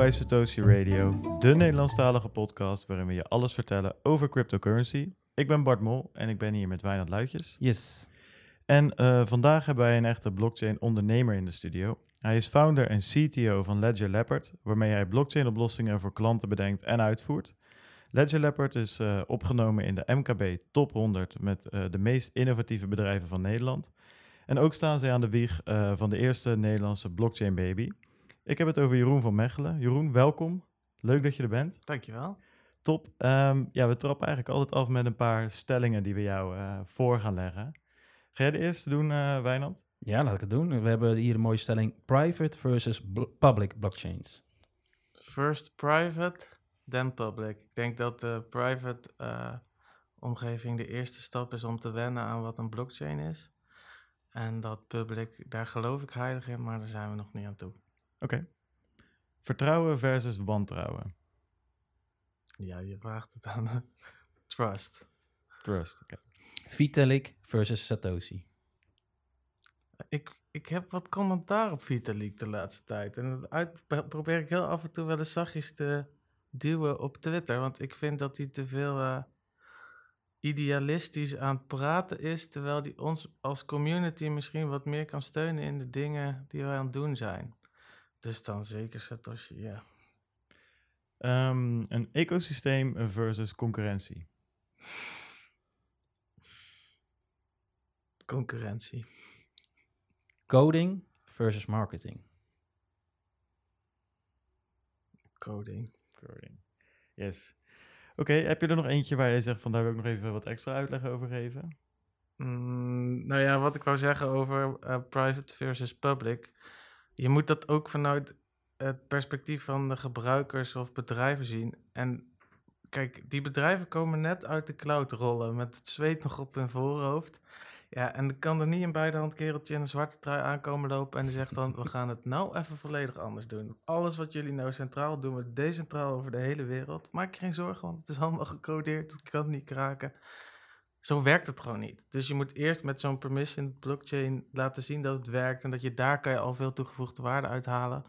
bij Satoshi Radio, de Nederlandstalige podcast waarin we je alles vertellen over cryptocurrency. Ik ben Bart Mol en ik ben hier met Wijnand Luitjes. Yes. En uh, vandaag hebben wij een echte blockchain-ondernemer in de studio. Hij is founder en CTO van Ledger Leopard, waarmee hij blockchain-oplossingen voor klanten bedenkt en uitvoert. Ledger Leopard is uh, opgenomen in de MKB Top 100 met uh, de meest innovatieve bedrijven van Nederland. En ook staan ze aan de wieg van de eerste Nederlandse blockchain baby. Ik heb het over Jeroen van Mechelen. Jeroen, welkom. Leuk dat je er bent. Dankjewel. Top. Um, ja, we trappen eigenlijk altijd af met een paar stellingen die we jou uh, voor gaan leggen. Ga jij de eerste doen, uh, Wijnand? Ja, laat ik het doen. We hebben hier een mooie stelling. Private versus public blockchains. First private, then public. Ik denk dat de private uh, omgeving de eerste stap is om te wennen aan wat een blockchain is. En dat public, daar geloof ik heilig in, maar daar zijn we nog niet aan toe. Oké. Okay. Vertrouwen versus wantrouwen. Ja, je vraagt het aan trust. Trust, oké. Okay. Vitalik versus Satoshi. Ik, ik heb wat commentaar op Vitalik de laatste tijd. En dat uit, probeer ik heel af en toe wel eens zachtjes te duwen op Twitter. Want ik vind dat hij te veel uh, idealistisch aan het praten is. Terwijl hij ons als community misschien wat meer kan steunen in de dingen die wij aan het doen zijn. Dus dan zeker Satoshi, ja. Um, een ecosysteem versus concurrentie. Concurrentie. Coding versus marketing. Coding. Coding. Yes. Oké, okay, heb je er nog eentje waar je zegt van daar wil ik nog even wat extra uitleg over geven? Mm, nou ja, wat ik wou zeggen over uh, private versus public je moet dat ook vanuit het perspectief van de gebruikers of bedrijven zien. En kijk, die bedrijven komen net uit de cloud rollen met het zweet nog op hun voorhoofd. Ja, en dan kan er niet een beide hand kereltje in een zwarte trui aankomen lopen en die zegt dan, we gaan het nou even volledig anders doen. Alles wat jullie nou centraal doen, we decentraal over de hele wereld. Maak je geen zorgen, want het is allemaal gecodeerd, het kan niet kraken. Zo werkt het gewoon niet. Dus je moet eerst met zo'n permission blockchain laten zien dat het werkt en dat je daar kan je al veel toegevoegde waarde uithalen.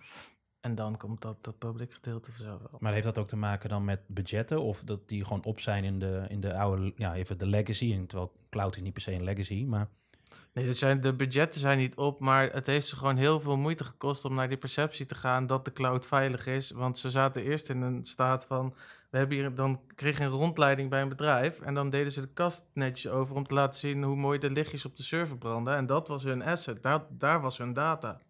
En dan komt dat, dat public gedeelte vanzelf wel. Maar heeft dat ook te maken dan met budgetten? Of dat die gewoon op zijn in de, in de oude, ja, even de legacy? En terwijl cloud is niet per se een legacy, maar... Nee, dat zijn, de budgetten zijn niet op, maar het heeft ze gewoon heel veel moeite gekost om naar die perceptie te gaan dat de cloud veilig is. Want ze zaten eerst in een staat van, we hebben hier, dan kreeg een rondleiding bij een bedrijf en dan deden ze de kast netjes over om te laten zien hoe mooi de lichtjes op de server branden. En dat was hun asset, daar, daar was hun data.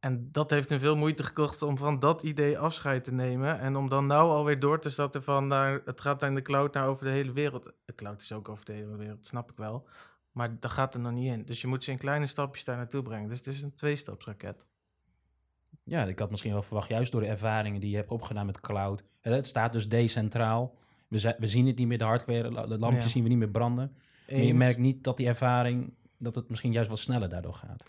En dat heeft hun veel moeite gekost om van dat idee afscheid te nemen. En om dan nou alweer door te zetten van, naar, het gaat naar de cloud naar over de hele wereld. De cloud is ook over de hele wereld, snap ik wel. Maar dat gaat er nog niet in. Dus je moet ze in kleine stapjes daar naartoe brengen. Dus het is een tweestapsraket. Ja, ik had misschien wel verwacht, juist door de ervaringen die je hebt opgedaan met cloud. Het staat dus decentraal. We, we zien het niet meer, de hardware, de lampjes zien we niet meer branden. Maar je merkt niet dat die ervaring, dat het misschien juist wat sneller daardoor gaat.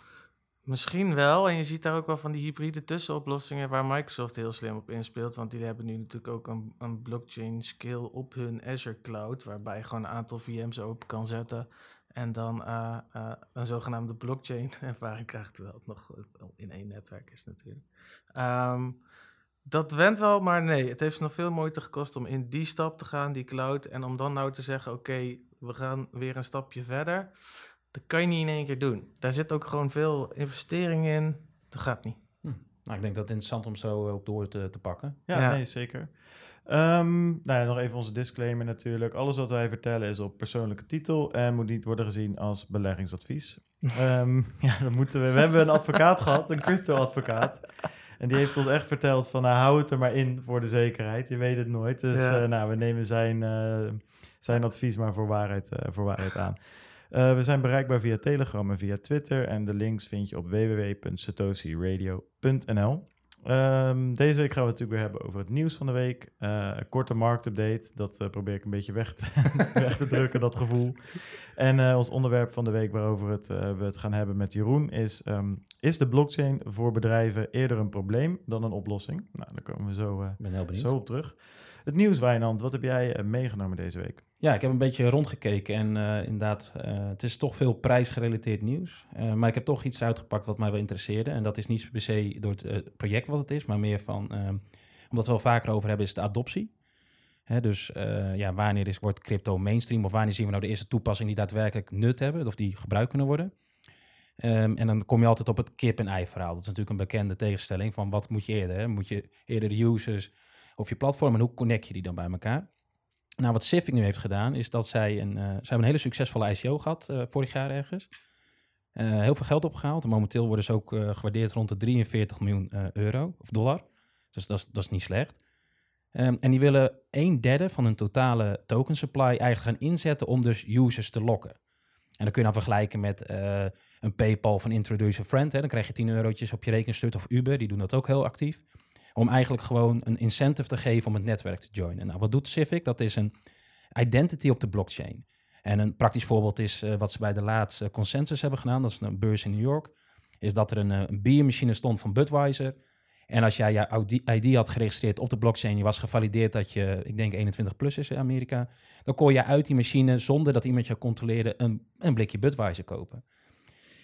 Misschien wel. En je ziet daar ook wel van die hybride tussenoplossingen waar Microsoft heel slim op inspeelt. Want die hebben nu natuurlijk ook een, een blockchain skill op hun Azure Cloud. Waarbij je gewoon een aantal VM's open kan zetten. En dan uh, uh, een zogenaamde blockchain ervaring krijgt, terwijl het nog in één netwerk is natuurlijk. Um, dat went wel, maar nee, het heeft nog veel moeite gekost om in die stap te gaan, die cloud. En om dan nou te zeggen, oké, okay, we gaan weer een stapje verder. Dat kan je niet in één keer doen. Daar zit ook gewoon veel investering in. Dat gaat niet. Hm. Nou, ik denk dat het interessant om zo op door te, te pakken. Ja, ja, nee, zeker. Um, nou ja, nog even onze disclaimer natuurlijk. Alles wat wij vertellen is op persoonlijke titel en moet niet worden gezien als beleggingsadvies. um, ja, dan moeten we. We hebben een advocaat gehad, een crypto-advocaat. En die heeft ons echt verteld van, nou, hou het er maar in voor de zekerheid. Je weet het nooit. Dus ja. uh, nou, we nemen zijn, uh, zijn advies maar voor waarheid, uh, voor waarheid aan. we zijn bereikbaar via Telegram en via Twitter. En de links vind je op www.satoshiradio.nl. Um, deze week gaan we het natuurlijk weer hebben over het nieuws van de week. Uh, korte marktupdate, dat uh, probeer ik een beetje weg te, weg te drukken, dat gevoel. En uh, ons onderwerp van de week waarover het, we het gaan hebben met Jeroen is... Um, is de blockchain voor bedrijven eerder een probleem dan een oplossing? Nou, daar komen we zo, zo op terug. Het nieuws, Wijnand, wat heb jij meegenomen deze week? Ja, ik heb een beetje rondgekeken en inderdaad, het is toch veel prijsgerelateerd nieuws. maar ik heb toch iets uitgepakt wat mij wel interesseerde. En dat is niet per se door het project wat het is, maar meer van, omdat we wel vaker over hebben, is de adoptie. Hè, dus ja, wanneer is, wordt crypto mainstream of wanneer zien we nou de eerste toepassingen die daadwerkelijk nut hebben of die gebruikt kunnen worden? Ehm, en dan kom je altijd op het kip-en-ei verhaal. Dat is natuurlijk een bekende tegenstelling van wat moet je eerder? Hè? Moet je eerder de users of je platform en hoe connect je die dan bij elkaar? Nou, wat Civic nu heeft gedaan, is dat zij een, uh, zij hebben een hele succesvolle ICO gehad uh, vorig jaar ergens. Uh, heel veel geld opgehaald. Momenteel worden ze ook gewaardeerd rond de 43 miljoen euro of dollar. Dus dat is, niet slecht. Um, en die willen een derde van hun totale token supply eigenlijk gaan inzetten om dus users te lokken. En dan kun je dan vergelijken met een PayPal van Introduce a Friend. Hè, dan krijg je 10 eurotjes op je rekeningstuk of Uber, die doen dat ook heel actief. Om eigenlijk gewoon een incentive te geven om het netwerk te joinen. Nou, wat doet Civic? Dat is een identity op de blockchain. En een praktisch voorbeeld is uh, wat ze bij de laatste consensus hebben gedaan. Dat is een beurs in New York. Is dat er een, uh, een biermachine stond van Budweiser. En als jij jouw ID had geregistreerd op de blockchain, je was gevalideerd dat je, ik denk 21 plus is in Amerika, dan kon je uit die machine, zonder dat iemand je controleerde, een, een blikje Budweiser kopen.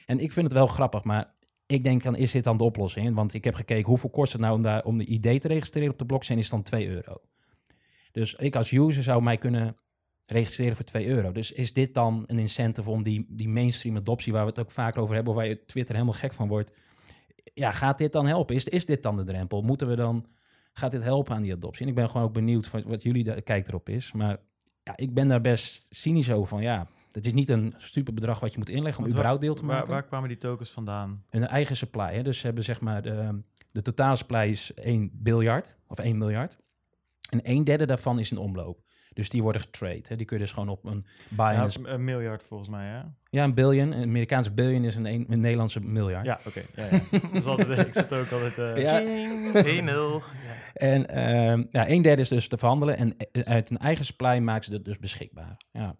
En ik vind het wel grappig, maar ik denk dan is dit dan de oplossing? Want ik heb gekeken hoeveel kost het nou om, daar, om de ID te registreren op de blockchain, is dan 2 euro. Dus ik als user zou mij kunnen registreren voor 2 euro. Dus is dit dan een incentive om die, die mainstream adoptie, waar we het ook vaak over hebben, waar je Twitter helemaal gek van wordt, ja, gaat dit dan helpen? Is, is dit dan de drempel? Moeten we dan, gaat dit helpen aan die adoptie? En ik ben gewoon ook benieuwd wat, wat jullie de, kijk erop is. Maar ja, ik ben daar best cynisch over van, ja, het is niet een stupid bedrag wat je moet inleggen om überhaupt deel te maken. Waar, waar kwamen die tokens vandaan? Hun eigen supply. Hè? Dus ze hebben zeg maar de, de totale supply is 1 biljard of 1 miljard. En een derde daarvan is in omloop. Dus die worden getrade. Hè? Die kun je dus gewoon op een Binance... Een miljard volgens mij, hè? Ja, een billion. Een Amerikaanse billion is een, een, Nederlandse miljard. Ja, oké. Ja, ja. dus altijd, ik zit ook altijd... Uh... Ja. 1-0. En uh, ja, een derde is dus te verhandelen. En eh, uit een eigen supply maken ze dat dus beschikbaar. Ja.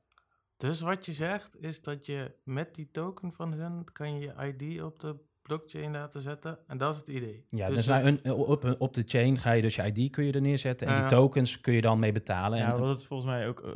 Dus wat je zegt is dat je met die token van hun kan je ID op de blockchain laten zetten. En dat is het idee. Ja, dus, dus een, op, op de chain ga je dus je ID kun je er neerzetten. En die tokens kun je dan mee betalen. Ja, wat het volgens mij ook uh,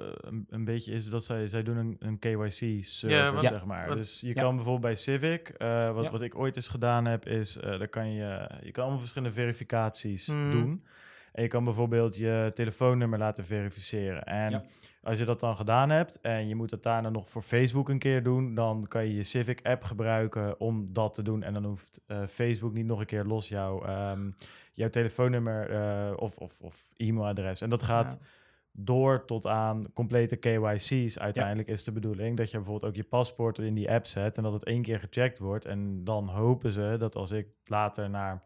een, beetje is, dat zij, zij doen een, een KYC-service, zeg maar. dus je kan bijvoorbeeld bij Civic, uh, wat, wat ik ooit eens gedaan heb, is, uh, daar kan je, je kan allemaal verschillende verificaties hmm. doen. En je kan bijvoorbeeld je telefoonnummer laten verificeren. En als je dat dan gedaan hebt en je moet het daarna nog voor Facebook een keer doen, dan kan je je Civic app gebruiken om dat te doen. En dan hoeft uh, Facebook niet nog een keer los jou, um, jouw telefoonnummer uh, of, of, of e-mailadres. En dat gaat door tot aan complete KYC's uiteindelijk is de bedoeling. Dat je bijvoorbeeld ook je paspoort in die app zet en dat het één keer gecheckt wordt. En dan hopen ze dat als ik later naar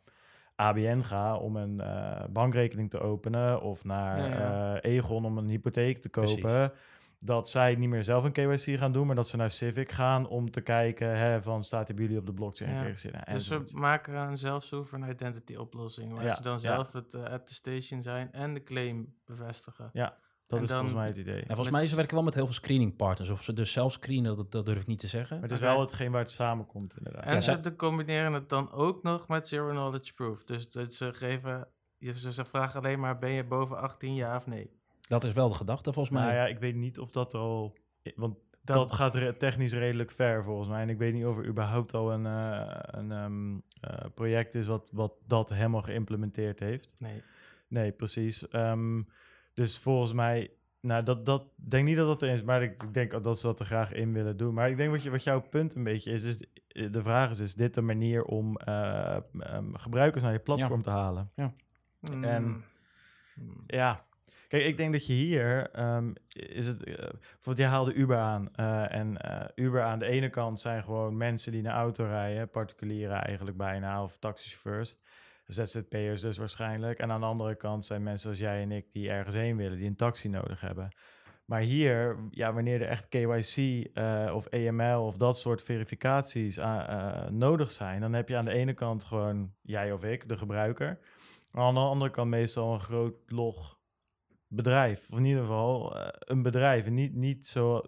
ABN ga om een uh, bankrekening te openen of naar ja, uh, Egon om een hypotheek te kopen. Dat zij niet meer zelf een KYC gaan doen, maar dat ze naar Civic gaan om te kijken hè, van staat die jullie op de blockchain geregistreerd. Dus we maken een zelfsovereign identity oplossing, waar ze dan zelf het uh, attestation zijn en de claim bevestigen. Ja, dat is volgens mij het idee. En volgens mij ze werken wel met heel veel screening partners. Of ze dus zelf screenen, dat, dat durf ik niet te zeggen. Maar het is wel hetgeen waar het samenkomt inderdaad. En ze combineren het dan ook nog met zero knowledge proof. Dus dat ze geven, ze vragen alleen maar ben je boven 18 jaar of nee. Dat is wel de gedachte volgens mij. Nou ja, ik weet niet of dat er al... Want dat, gaat technisch redelijk ver volgens mij. En ik weet niet of er überhaupt al een, uh, een um, uh, project is wat, wat dat helemaal geïmplementeerd heeft. Nee. Nee, precies. Um, dus volgens mij, nou, dat, dat denk niet dat dat er is, maar ik denk dat ze dat er graag in willen doen. Maar ik denk wat, je, wat jouw punt een beetje is, is de vraag is, is dit een manier om uh, um, gebruikers naar je platform te halen? Ja. En mm. ja, Kijk, ik denk dat je hier um, is het. Uh, bijvoorbeeld, jij haalde Uber aan. Uh, en uh, Uber aan de ene kant zijn gewoon mensen die een auto rijden, particulieren eigenlijk bijna, of taxichauffeurs. ZZP'ers dus waarschijnlijk. En aan de andere kant zijn mensen als jij en ik die ergens heen willen, die een taxi nodig hebben. Maar hier, ja, wanneer er echt KYC eh, of EML of dat soort verificaties uh, nodig zijn, dan heb je aan de ene kant gewoon jij of ik, de gebruiker. Maar aan de andere kant meestal een groot log bedrijf. Of in ieder geval een bedrijf. En niet, niet zo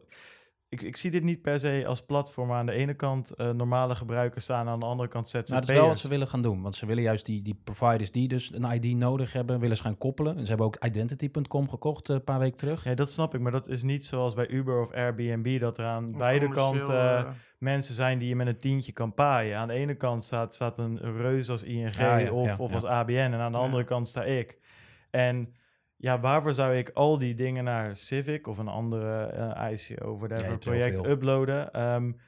ik, ik zie dit niet per se als platform. Aan de ene kant uh, normale gebruikers staan, aan de andere kant ZZP'ers. Maar dat is wel wat ze willen gaan doen. Want ze willen juist die, die providers die dus een ID nodig hebben, willen ze gaan koppelen. En ze hebben ook Identity.com gekocht uh, een paar weken terug. Ja, dat snap ik. Maar dat is niet zoals bij Uber of Airbnb, dat er aan beide kanten uh, mensen zijn die je met een tientje kan paaien. Aan de ene kant staat, staat een reus als ING ah, ja, of, ja, of als ABN. En aan de andere kant sta ik. En ja, waarvoor zou ik al die dingen naar Civic of een andere uh, ICO, whatever, ja, project uploaden? Um,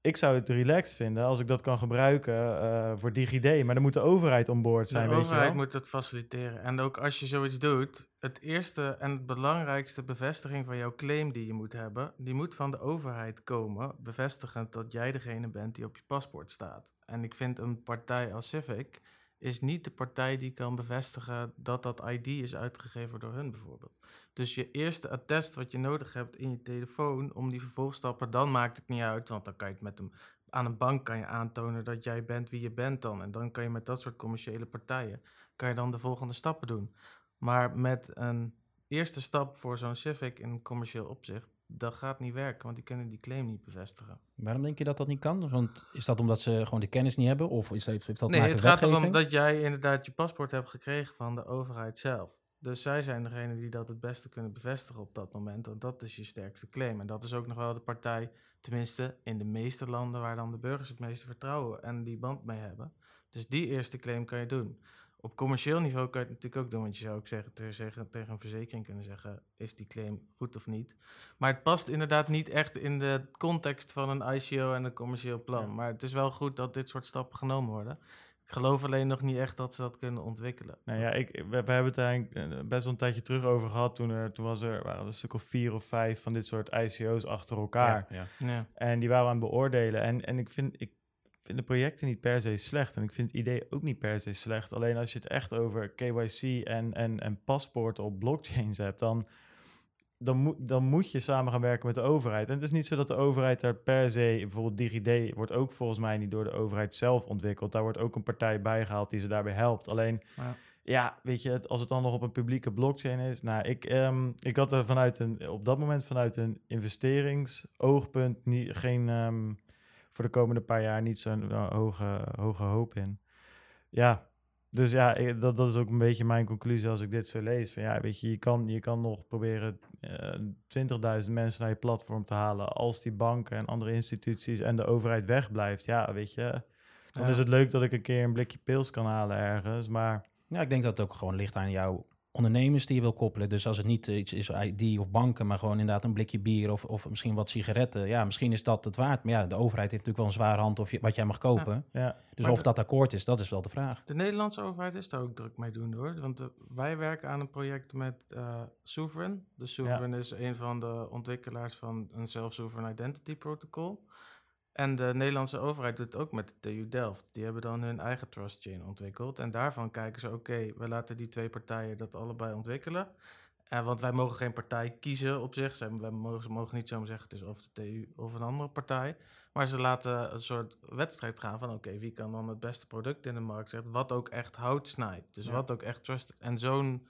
ik zou het relaxed vinden als ik dat kan gebruiken uh, voor DigiD. Maar dan moet de overheid on boord zijn. De overheid moet het faciliteren. En ook als je zoiets doet, het eerste en het belangrijkste bevestiging van jouw claim die je moet hebben, die moet van de overheid komen, bevestigend dat jij degene bent die op je paspoort staat. En ik vind een partij als Civic is niet de partij die kan bevestigen dat dat ID is uitgegeven door hun bijvoorbeeld. Dus je eerste attest wat je nodig hebt in je telefoon om die vervolgstappen, dan maakt het niet uit, want dan kan je het met hem aan een bank kan je aantonen dat jij bent wie je bent dan. En dan kan je met dat soort commerciële partijen, kan je dan de volgende stappen doen. Maar met een eerste stap voor zo'n Civic in commercieel opzicht, dat gaat niet werken, want die kunnen die claim niet bevestigen. Waarom denk je dat dat niet kan? Want is dat omdat ze gewoon de kennis niet hebben? Of is, heeft, heeft dat nee, het gaat erom dat jij inderdaad je paspoort hebt gekregen van de overheid zelf. Dus zij zijn degene die dat het beste kunnen bevestigen op dat moment. Want dat is je sterkste claim. En dat is ook nog wel de partij, tenminste in de meeste landen waar dan de burgers het meeste vertrouwen en die band mee hebben. Dus die eerste claim kan je doen. Op commercieel niveau kan je het natuurlijk ook doen, want je zou ook zeggen, tegen, tegen een verzekering kunnen zeggen, is die claim goed of niet? Maar het past inderdaad niet echt in de context van een ICO en een commercieel plan. Maar het is wel goed dat dit soort stappen genomen worden. Ik geloof alleen nog niet echt dat ze dat kunnen ontwikkelen. Nou ja, ik, we, hebben het eigenlijk eh, best wel een tijdje terug over gehad. Toen, er, toen was er, waren er een stuk of vier of vijf van dit soort ICO's achter elkaar. Ja, ja. En die waren we aan het beoordelen. En, en ik vind, ik vind de projecten niet per se slecht. En ik vind het idee ook niet per se slecht. Alleen als je het echt over KYC en, en, en paspoorten op blockchains hebt, dan, dan, moet, dan moet je samen gaan werken met de overheid. En het is niet zo dat de overheid daar per se, bijvoorbeeld DigiD wordt ook volgens mij niet door de overheid zelf ontwikkeld. Daar wordt ook een partij bijgehaald die ze daarbij helpt. Alleen, ja, ja weet je, als het dan nog op een publieke blockchain is. Nou, ik, um, ik had er vanuit een, op dat moment vanuit een investeringsoogpunt niet, geen. Um, voor de komende paar jaar niet zo'n uh, hoge, hoge hoop in. Ja, dus ja, dat, dat is ook een beetje mijn conclusie als ik dit zo lees. Van ja, weet je, je kan, je kan nog proberen uh, 20.000 mensen naar je platform te halen. Als die banken en andere instituties en de overheid wegblijft. Ja, weet je, dan is het leuk dat ik een keer een blikje pils kan halen ergens. Maar ja, ik denk dat het ook gewoon ligt aan jou ondernemers die je wil koppelen. Dus als het niet eh, iets is ID of banken, maar gewoon inderdaad een blikje bier of, of misschien wat sigaretten. Ja, misschien is dat het waard. Maar ja, de overheid heeft natuurlijk wel een zware hand of je, wat jij mag kopen. Ja. Dus of dat akkoord is, dat is wel de vraag. De Nederlandse overheid is daar ook druk mee doen hoor. Want wij werken aan een project met uh, Sovereign. De Sovereign is een van de ontwikkelaars van een self-sovereign identity protocol. En de Nederlandse overheid doet het ook met de TU Delft. Die hebben dan hun eigen trust chain ontwikkeld. En daarvan kijken ze, oké, we laten die twee partijen dat allebei ontwikkelen. En want wij mogen geen partij kiezen op zich. Ze mogen, ze mogen niet zomaar zeggen, het is of de TU of een andere partij. Maar ze laten een soort wedstrijd gaan van, oké, wie kan dan het beste product in de markt zetten, wat ook echt hout snijdt. Dus wat ook echt trusted. En zo'n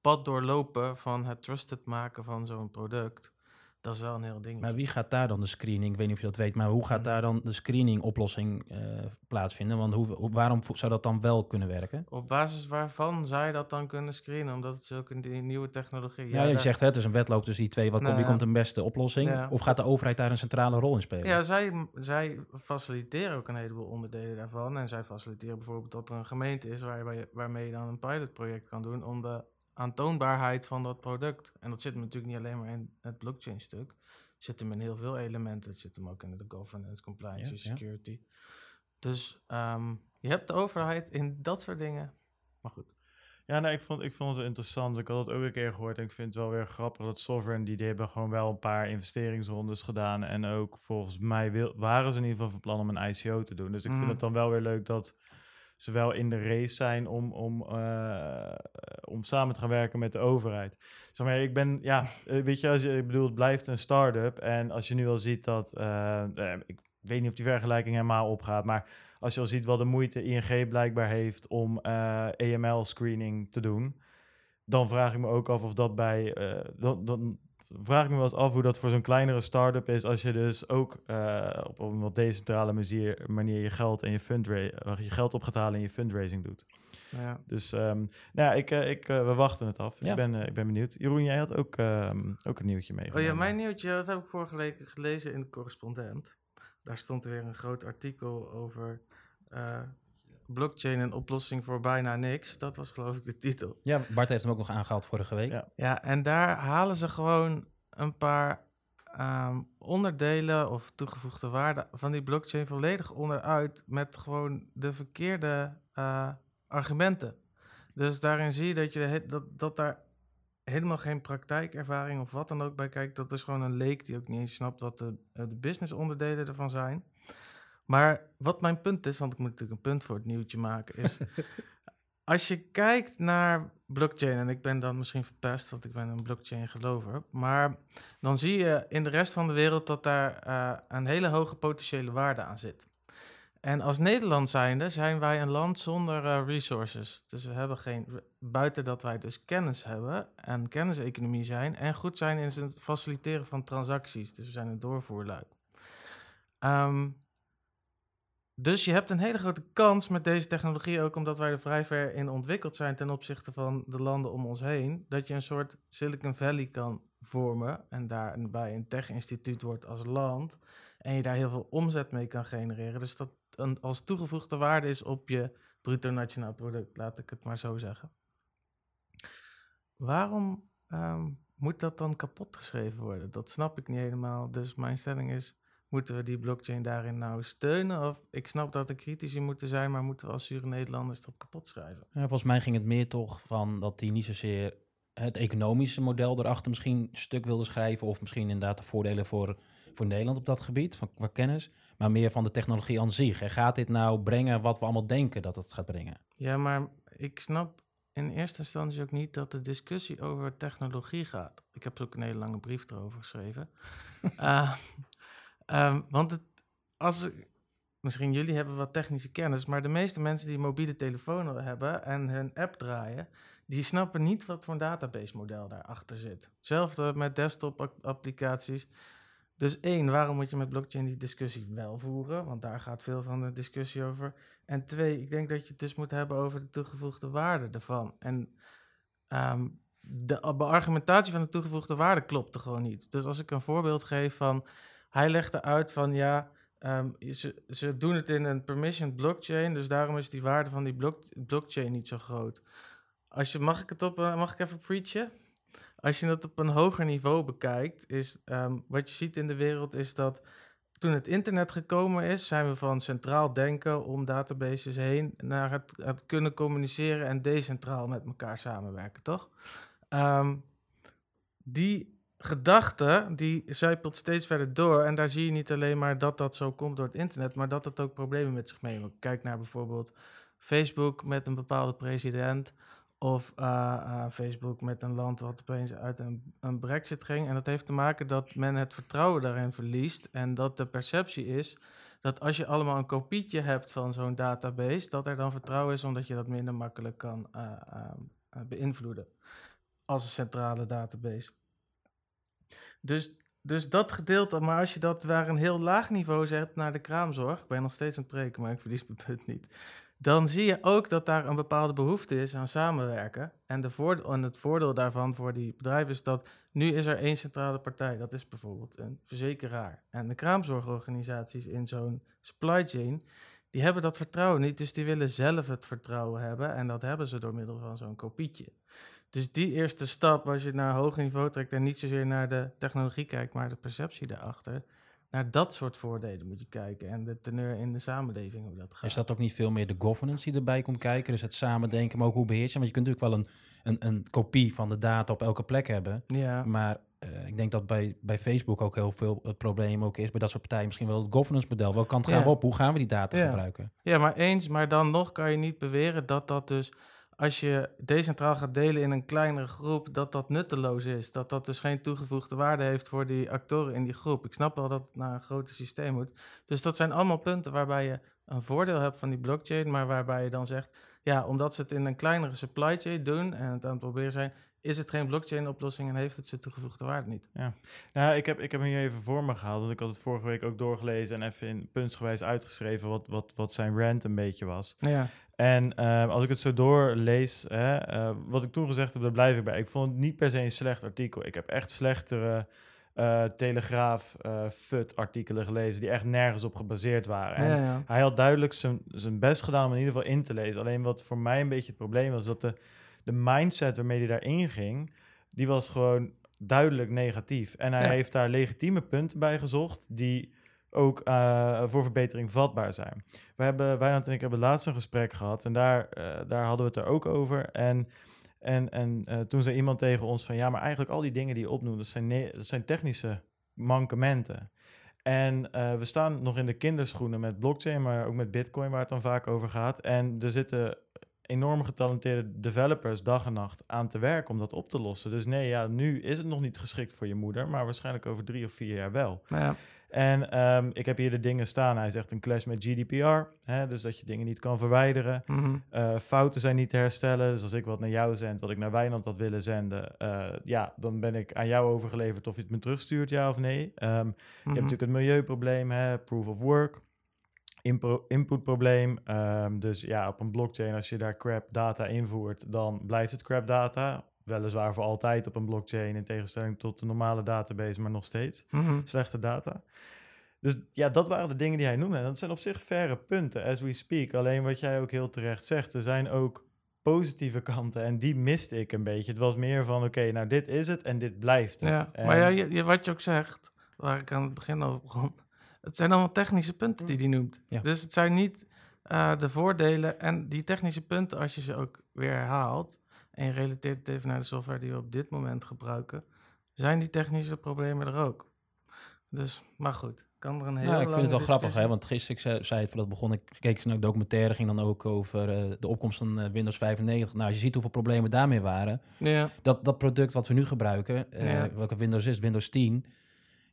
pad doorlopen van het trusted maken van zo'n product dat is wel een heel ding. Maar wie gaat daar dan de screening? Ik weet niet of je dat weet, maar hoe gaat mm. daar dan de screening-oplossing uh, plaatsvinden? Want hoe, waarom zou dat dan wel kunnen werken? Op basis waarvan zou je dat dan kunnen screenen? Omdat het zulke nieuwe technologie Ja, ja je zegt het, dus een wedloop tussen die twee. Wat komt, wie komt de beste oplossing? Of gaat de overheid daar een centrale rol in spelen? Ja, zij, zij faciliteren ook een heleboel onderdelen daarvan. En zij faciliteren bijvoorbeeld dat er een gemeente is waar, waarmee je dan een pilotproject kan doen om de aantoonbaarheid van dat product. En dat zit hem natuurlijk niet alleen maar in het blockchain stuk. zit hem in heel veel elementen. Het zit hem ook in de governance, compliance, security. Dus um, je hebt de overheid in dat soort dingen. Maar goed. Ja, nee, ik vond, ik vond het interessant. Ik had het ook een keer gehoord en ik vind het wel weer grappig dat Sovereign, die, die hebben gewoon wel een paar investeringsrondes gedaan. En ook volgens mij wil, waren ze in ieder geval van plan om een ICO te doen. Dus ik vind mhm. het dan wel weer leuk dat ze wel in de race zijn om, om, uh, om samen te gaan werken met de overheid. Zeg maar, ik ben, ja, eh, weet je, als je, ik bedoel, het blijft een start-up. En als je nu al ziet dat, uh, ik weet niet of die vergelijking helemaal opgaat, maar als je al ziet wat de moeite ING blijkbaar heeft om EML-screening te doen, dan vraag ik me ook af of dat bij, dan, dan vraag ik me wel eens af hoe dat voor zo'n kleinere start-up is als je dus ook uh, op een wat decentrale manier, manier je geld en je, fundra je geld op gaat halen en je fundraising doet. Ja. Dus um, nou ja, ik, uh, ik, uh, we wachten het af. Ja. Ik, ben, ik ben benieuwd. Jeroen, jij had ook, um, ook een nieuwtje meegenomen. Oh ja, mijn nieuwtje, dat heb ik vorige week gelezen in de correspondent. Daar stond weer een groot artikel over blockchain een oplossing voor bijna niks. Dat was geloof ik de titel. Ja, Bart heeft hem ook nog aangehaald vorige week. Ja, ja en daar halen ze gewoon een paar ehm, onderdelen of toegevoegde waarden van die blockchain volledig onderuit met gewoon de verkeerde uh, argumenten. Dus daarin zie je dat, je dat, dat daar helemaal geen praktijkervaring of wat dan ook bij kijkt. Dat is gewoon een leek die ook niet eens snapt wat de, de business onderdelen ervan zijn. Maar wat mijn punt is, want ik moet natuurlijk een punt voor het nieuwtje maken, is als je kijkt naar blockchain, en ik ben dan misschien verpest, want ik ben een blockchain gelover, maar dan zie je in de rest van de wereld dat daar uh, een hele hoge potentiële waarde aan zit. En als Nederland zijnde zijn wij een land zonder uh, resources. Dus we hebben geen, buiten dat wij dus kennis hebben en kenniseconomie zijn en goed zijn in het faciliteren van transacties. Dus we zijn een doorvoerluik. Um, dus je hebt een hele grote kans met deze technologie, ook omdat wij er vrij ver in ontwikkeld zijn ten opzichte van de landen om ons heen, dat je een soort Silicon Valley kan vormen en daarbij een tech-instituut wordt als land en je daar heel veel omzet mee kan genereren. Dus dat een, als toegevoegde waarde is op je bruto nationaal product, laat ik het maar zo zeggen. Waarom ehm, moet dat dan kapot geschreven worden? Dat snap ik niet helemaal. Dus mijn stelling is, Moeten we die blockchain daarin nou steunen? Of ik snap dat er critici moeten zijn, maar moeten we als zure Nederlanders dat kapot schrijven? Ja, volgens mij ging het meer toch van dat hij niet zozeer het economische model erachter misschien stuk wilde schrijven. Of misschien inderdaad de voordelen voor, voor Nederland op dat gebied, van, qua kennis. Maar meer van de technologie aan zich. En gaat dit nou brengen wat we allemaal denken dat het gaat brengen? Ja, maar ik snap in eerste instantie ook niet dat de discussie over technologie gaat. Ik heb ook een hele lange brief erover geschreven. uh, Ehm, want het, als, misschien jullie hebben wat technische kennis, maar de meeste mensen die mobiele telefoon hebben en hun app draaien, die snappen niet wat voor een database model daarachter zit. Hetzelfde met desktop applicaties. Dus één, waarom moet je met blockchain die discussie wel voeren? Want daar gaat veel van de discussie over. En twee, ik denk dat je het dus moet hebben over de toegevoegde waarde ervan. En um, de argumentatie van de toegevoegde waarde klopt er gewoon niet. Dus als ik een voorbeeld geef van hij legde uit van ja, ehm, ze, ze doen het in een permissioned blockchain, dus daarom is die waarde van die blockchain niet zo groot. Als je, mag ik het op, uh, mag ik even preachen? Als je het op een hoger niveau bekijkt, is ehm, wat je ziet in de wereld is dat toen het internet gekomen is, zijn we van centraal denken om databases heen naar het, het kunnen communiceren en decentraal met elkaar samenwerken, toch? Um, die gedachte, die zijpelt steeds verder door. En daar zie je niet alleen maar dat dat zo komt door het internet, maar dat het ook problemen met zich meebrengt. Kijk naar bijvoorbeeld Facebook met een bepaalde president. Of uh, uh, Facebook met een land wat opeens uit een, een brexit ging. En dat heeft te maken dat men het vertrouwen daarin verliest. En dat de perceptie is dat als je allemaal een kopietje hebt van zo'n database, dat er dan vertrouwen is omdat je dat minder makkelijk kan uh, beïnvloeden als een centrale database. Dus, dus dat gedeelte, maar als je dat waar een heel laag niveau zet naar de kraamzorg, ik ben nog steeds aan het preken, maar ik verlies mijn punt niet. Dan zie je ook dat daar een bepaalde behoefte is aan samenwerken. En, de voordeel, en het voordeel daarvan voor die bedrijven is dat nu is er één centrale partij. Dat is bijvoorbeeld een verzekeraar. En de kraamzorgorganisaties in zo'n supply chain, die hebben dat vertrouwen niet. Dus die willen zelf het vertrouwen hebben. En dat hebben ze door middel van zo'n kopietje. Dus die eerste stap, als je het naar hoger niveau trekt en niet zozeer naar de technologie kijkt, maar de perceptie daarachter, naar dat soort voordelen moet je kijken en de teneur in de samenleving, hoe dat gaat. Is dat ook niet veel meer de governance die erbij komt kijken? Dus het samen denken, maar ook hoe beheers je? Want je kunt natuurlijk wel een, een, een kopie van de data op elke plek hebben, ja. maar uh, ik denk dat bij, bij Facebook ook heel veel het probleem ook is, bij dat soort partijen misschien wel het governance model. Welke kant gaan ja. we op? Hoe gaan we die data ja. gebruiken? Ja, maar eens, maar dan nog kan je niet beweren dat dat dus als je decentraal gaat delen in een kleinere groep, dat dat nutteloos is. Dat dat dus geen toegevoegde waarde heeft voor die actoren in die groep. Ik snap wel dat het naar een groter systeem moet. Dus dat zijn allemaal punten waarbij je een voordeel hebt van die blockchain, maar waarbij je dan zegt, ja, omdat ze het in een kleinere supply chain doen en het aan het proberen zijn, is het geen blockchain-oplossing en heeft het zijn toegevoegde waarde niet. Ja, nou, ik, heb, ik heb hem hier even voor me gehaald. Want ik had het vorige week ook doorgelezen en even in puntsgewijs uitgeschreven wat, wat, wat zijn rant een beetje was. Ja. En uh, als ik het zo doorlees, hè, uh, wat ik toen gezegd heb, daar blijf ik bij. Ik vond het niet per se een slecht artikel. Ik heb echt slechtere uh, Telegraaf, FUT artikelen gelezen die echt nergens op gebaseerd waren. En Ja, ja. hij had duidelijk zijn, zijn best gedaan om in ieder geval in te lezen. Alleen wat voor mij een beetje het probleem was, dat de, de mindset waarmee hij daarin ging, die was gewoon duidelijk negatief. En hij Ja. heeft daar legitieme punten bij gezocht die ook eh, voor verbetering vatbaar zijn. We hebben, Wijnand en ik hebben laatst een gesprek gehad en daar, eh, daar hadden we het er ook over. En, en, en eh, toen zei iemand tegen ons van ja, maar eigenlijk al die dingen die je opnoemt, dat zijn, dat zijn technische mankementen. En we staan nog in de kinderschoenen met blockchain, maar ook met bitcoin, waar het dan vaak over gaat. En er zitten enorm getalenteerde developers dag en nacht aan te werken om dat op te lossen. Dus nee, ja, nu is het nog niet geschikt voor je moeder, maar waarschijnlijk over drie of vier jaar wel. Maar ja, En ehm, ik heb hier de dingen staan. Hij zegt een clash met GDPR, hè, dus dat je dingen niet kan verwijderen. mhm. Eh, fouten zijn niet te herstellen. Dus als ik wat naar jou zend, wat ik naar Wijnand had willen zenden, eh, ja, dan ben ik aan jou overgeleverd of je het me terugstuurt, ja of nee. Ehm, je Mhm. hebt natuurlijk het milieuprobleem, hè, proof of work, impro- inputprobleem. Ehm, dus ja, op een blockchain, als je daar crap data invoert, dan blijft het crap data. Weliswaar voor altijd op een blockchain, in tegenstelling tot de normale database, maar nog steeds Mhm. slechte data. Dus ja, dat waren de dingen die hij noemde. En dat zijn op zich verre punten, as we speak. Alleen wat jij ook heel terecht zegt, er zijn ook positieve kanten en die miste ik een beetje. Het was meer van, oké, nou dit is het en dit blijft het. Ja, En- maar ja, je, je- wat je ook zegt, waar ik aan het begin over begon, het zijn allemaal technische punten die hij noemt. Ja. Dus het zijn niet eh, de voordelen en die technische punten, als je ze ook weer herhaalt en je relateert het even naar de software die we op dit moment gebruiken, zijn die technische problemen er ook. Dus, maar goed, kan er een hele Ja, ik vind het wel grappig, hè, want gisteren ik zei, het voordat het begon, ik keek naar een documentaire, ging dan ook over eh, de opkomst van eh, Windows 95. Nou, als je ziet hoeveel problemen daarmee waren, Ja, dat, dat product wat we nu gebruiken, eh, Ja. welke Windows is, Windows 10,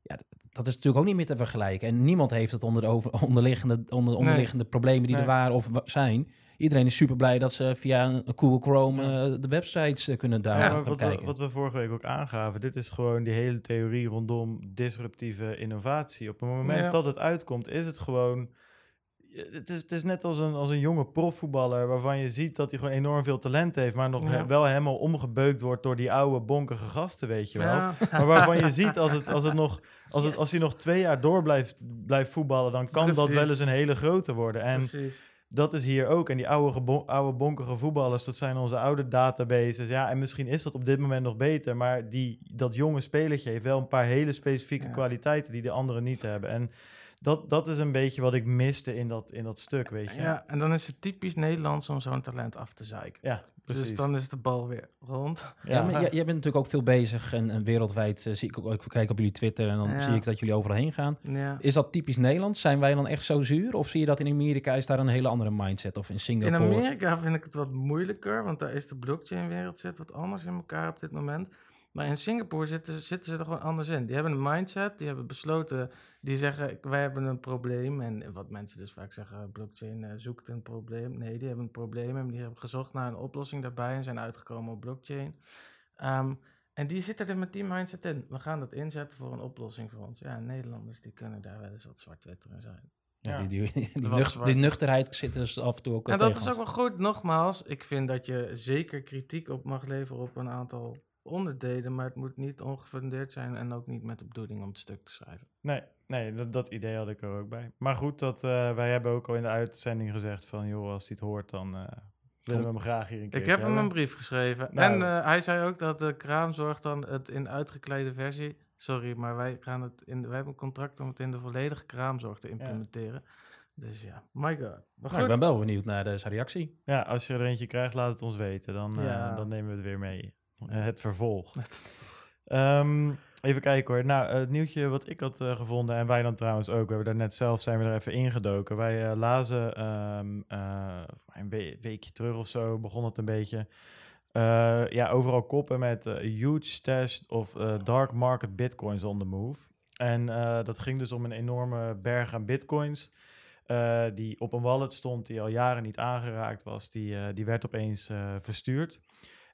ja, dat is natuurlijk ook niet meer te vergelijken. En niemand heeft het onder de over, onderliggende, onder, onderliggende problemen die Nee. er waren of zijn. Iedereen is super blij dat ze via een Google Chrome Ja. eh, de websites eh, kunnen daar Ja, wat, we, wat we vorige week ook aangaven, dit is gewoon die hele theorie rondom disruptieve innovatie. Op het moment Ja. dat het uitkomt, is het gewoon... Het is, het is net als een, als een jonge profvoetballer waarvan je ziet dat hij gewoon enorm veel talent heeft, maar nog Ja. he- wel helemaal omgebeukt wordt door die oude bonkige gasten, weet je wel. ja. Maar waarvan je ziet als, het, als, het nog, als, het, als hij nog twee jaar door blijft, blijft voetballen, dan kan dat wel eens een hele grote worden. En precies. dat is hier ook. En die oude, oude bonkige voetballers, dat zijn onze oude databases. Ja, en misschien is dat op dit moment nog beter. Maar die, dat jonge spelertje heeft wel een paar hele specifieke Ja. kwaliteiten die de anderen niet hebben. En dat, dat is een beetje wat ik miste in dat, in dat stuk, weet je. Ja, en dan is het typisch Nederlands om zo'n talent af te zeiken. Ja, precies. Dus dan is de bal weer rond. Ja, maar jij, jij bent natuurlijk ook veel bezig en, en wereldwijd eh, zie ik ook, ik kijk op jullie Twitter en dan Ja. zie ik dat jullie overal heen gaan. Ja. Is dat typisch Nederlands? Zijn wij dan echt zo zuur? Of zie je dat in Amerika is daar een hele andere mindset? Of in In Singapore? Amerika vind ik het wat moeilijker, want daar is de blockchain-wereld zit wat anders in elkaar op dit moment. Maar in Singapore zitten, zitten ze er gewoon anders in. Die hebben een mindset, die hebben besloten, die zeggen, wij hebben een probleem. En wat mensen dus vaak zeggen, blockchain eh, zoekt een probleem. Nee, die hebben een probleem en die hebben gezocht naar een oplossing daarbij en zijn uitgekomen op blockchain. Ehm, en die zitten er met die mindset in. We gaan dat inzetten voor een oplossing voor ons. Ja, Nederlanders die kunnen daar wel eens wat zwart-witter in zijn. Ja, Ja. die, die, nuchterheid zit dus af en toe ook En dat tegen is ook wel goed. Nogmaals, ik vind dat je zeker kritiek op mag leveren op een aantal onderdelen, maar het moet niet ongefundeerd zijn en ook niet met de bedoeling om het stuk te schrijven. Nee, nee dat, dat idee had ik er ook bij. Maar goed, dat, eh, wij hebben ook al in de uitzending gezegd van... joh, als hij het hoort, dan eh, willen we hem graag hier een keer Ik heb hem een brief geschreven. Nou. En eh, hij zei ook dat de kraamzorg dan het in uitgekleide versie... Sorry, maar wij, gaan het in de, wij hebben een contract om het in de volledige kraamzorg te implementeren. Dus ja, my god. Maar Nou, goed. ik ben wel benieuwd naar de, zijn reactie. Ja, als je er eentje krijgt, laat het ons weten. Dan, eh, dan nemen we het weer mee. Eh, het vervolg. Ehm, even kijken hoor. Nou, het nieuwtje wat ik had eh, gevonden, en wij dan trouwens ook. We hebben daar net zelf zijn we er even ingedoken. Wij eh, lazen ehm, eh, een we- weekje terug of zo, begon het een beetje. Ja, overal koppen met huge stash of dark market bitcoins on the move. En dat ging dus om een enorme berg aan bitcoins. die op een wallet stond, die al jaren niet aangeraakt was. Die, die werd opeens verstuurd.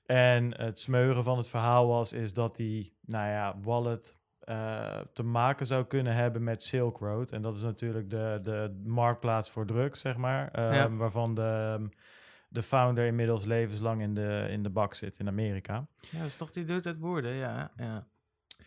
En het smeugen van het verhaal was, is dat die, nou ja, wallet uh, te maken zou kunnen hebben met Silk Road. En dat is natuurlijk de, de marktplaats voor drugs, zeg maar. Um, Waarvan de, de founder inmiddels levenslang in de, in de bak zit in Amerika. Ja, dat is toch die dood uit woorden, ja. ja.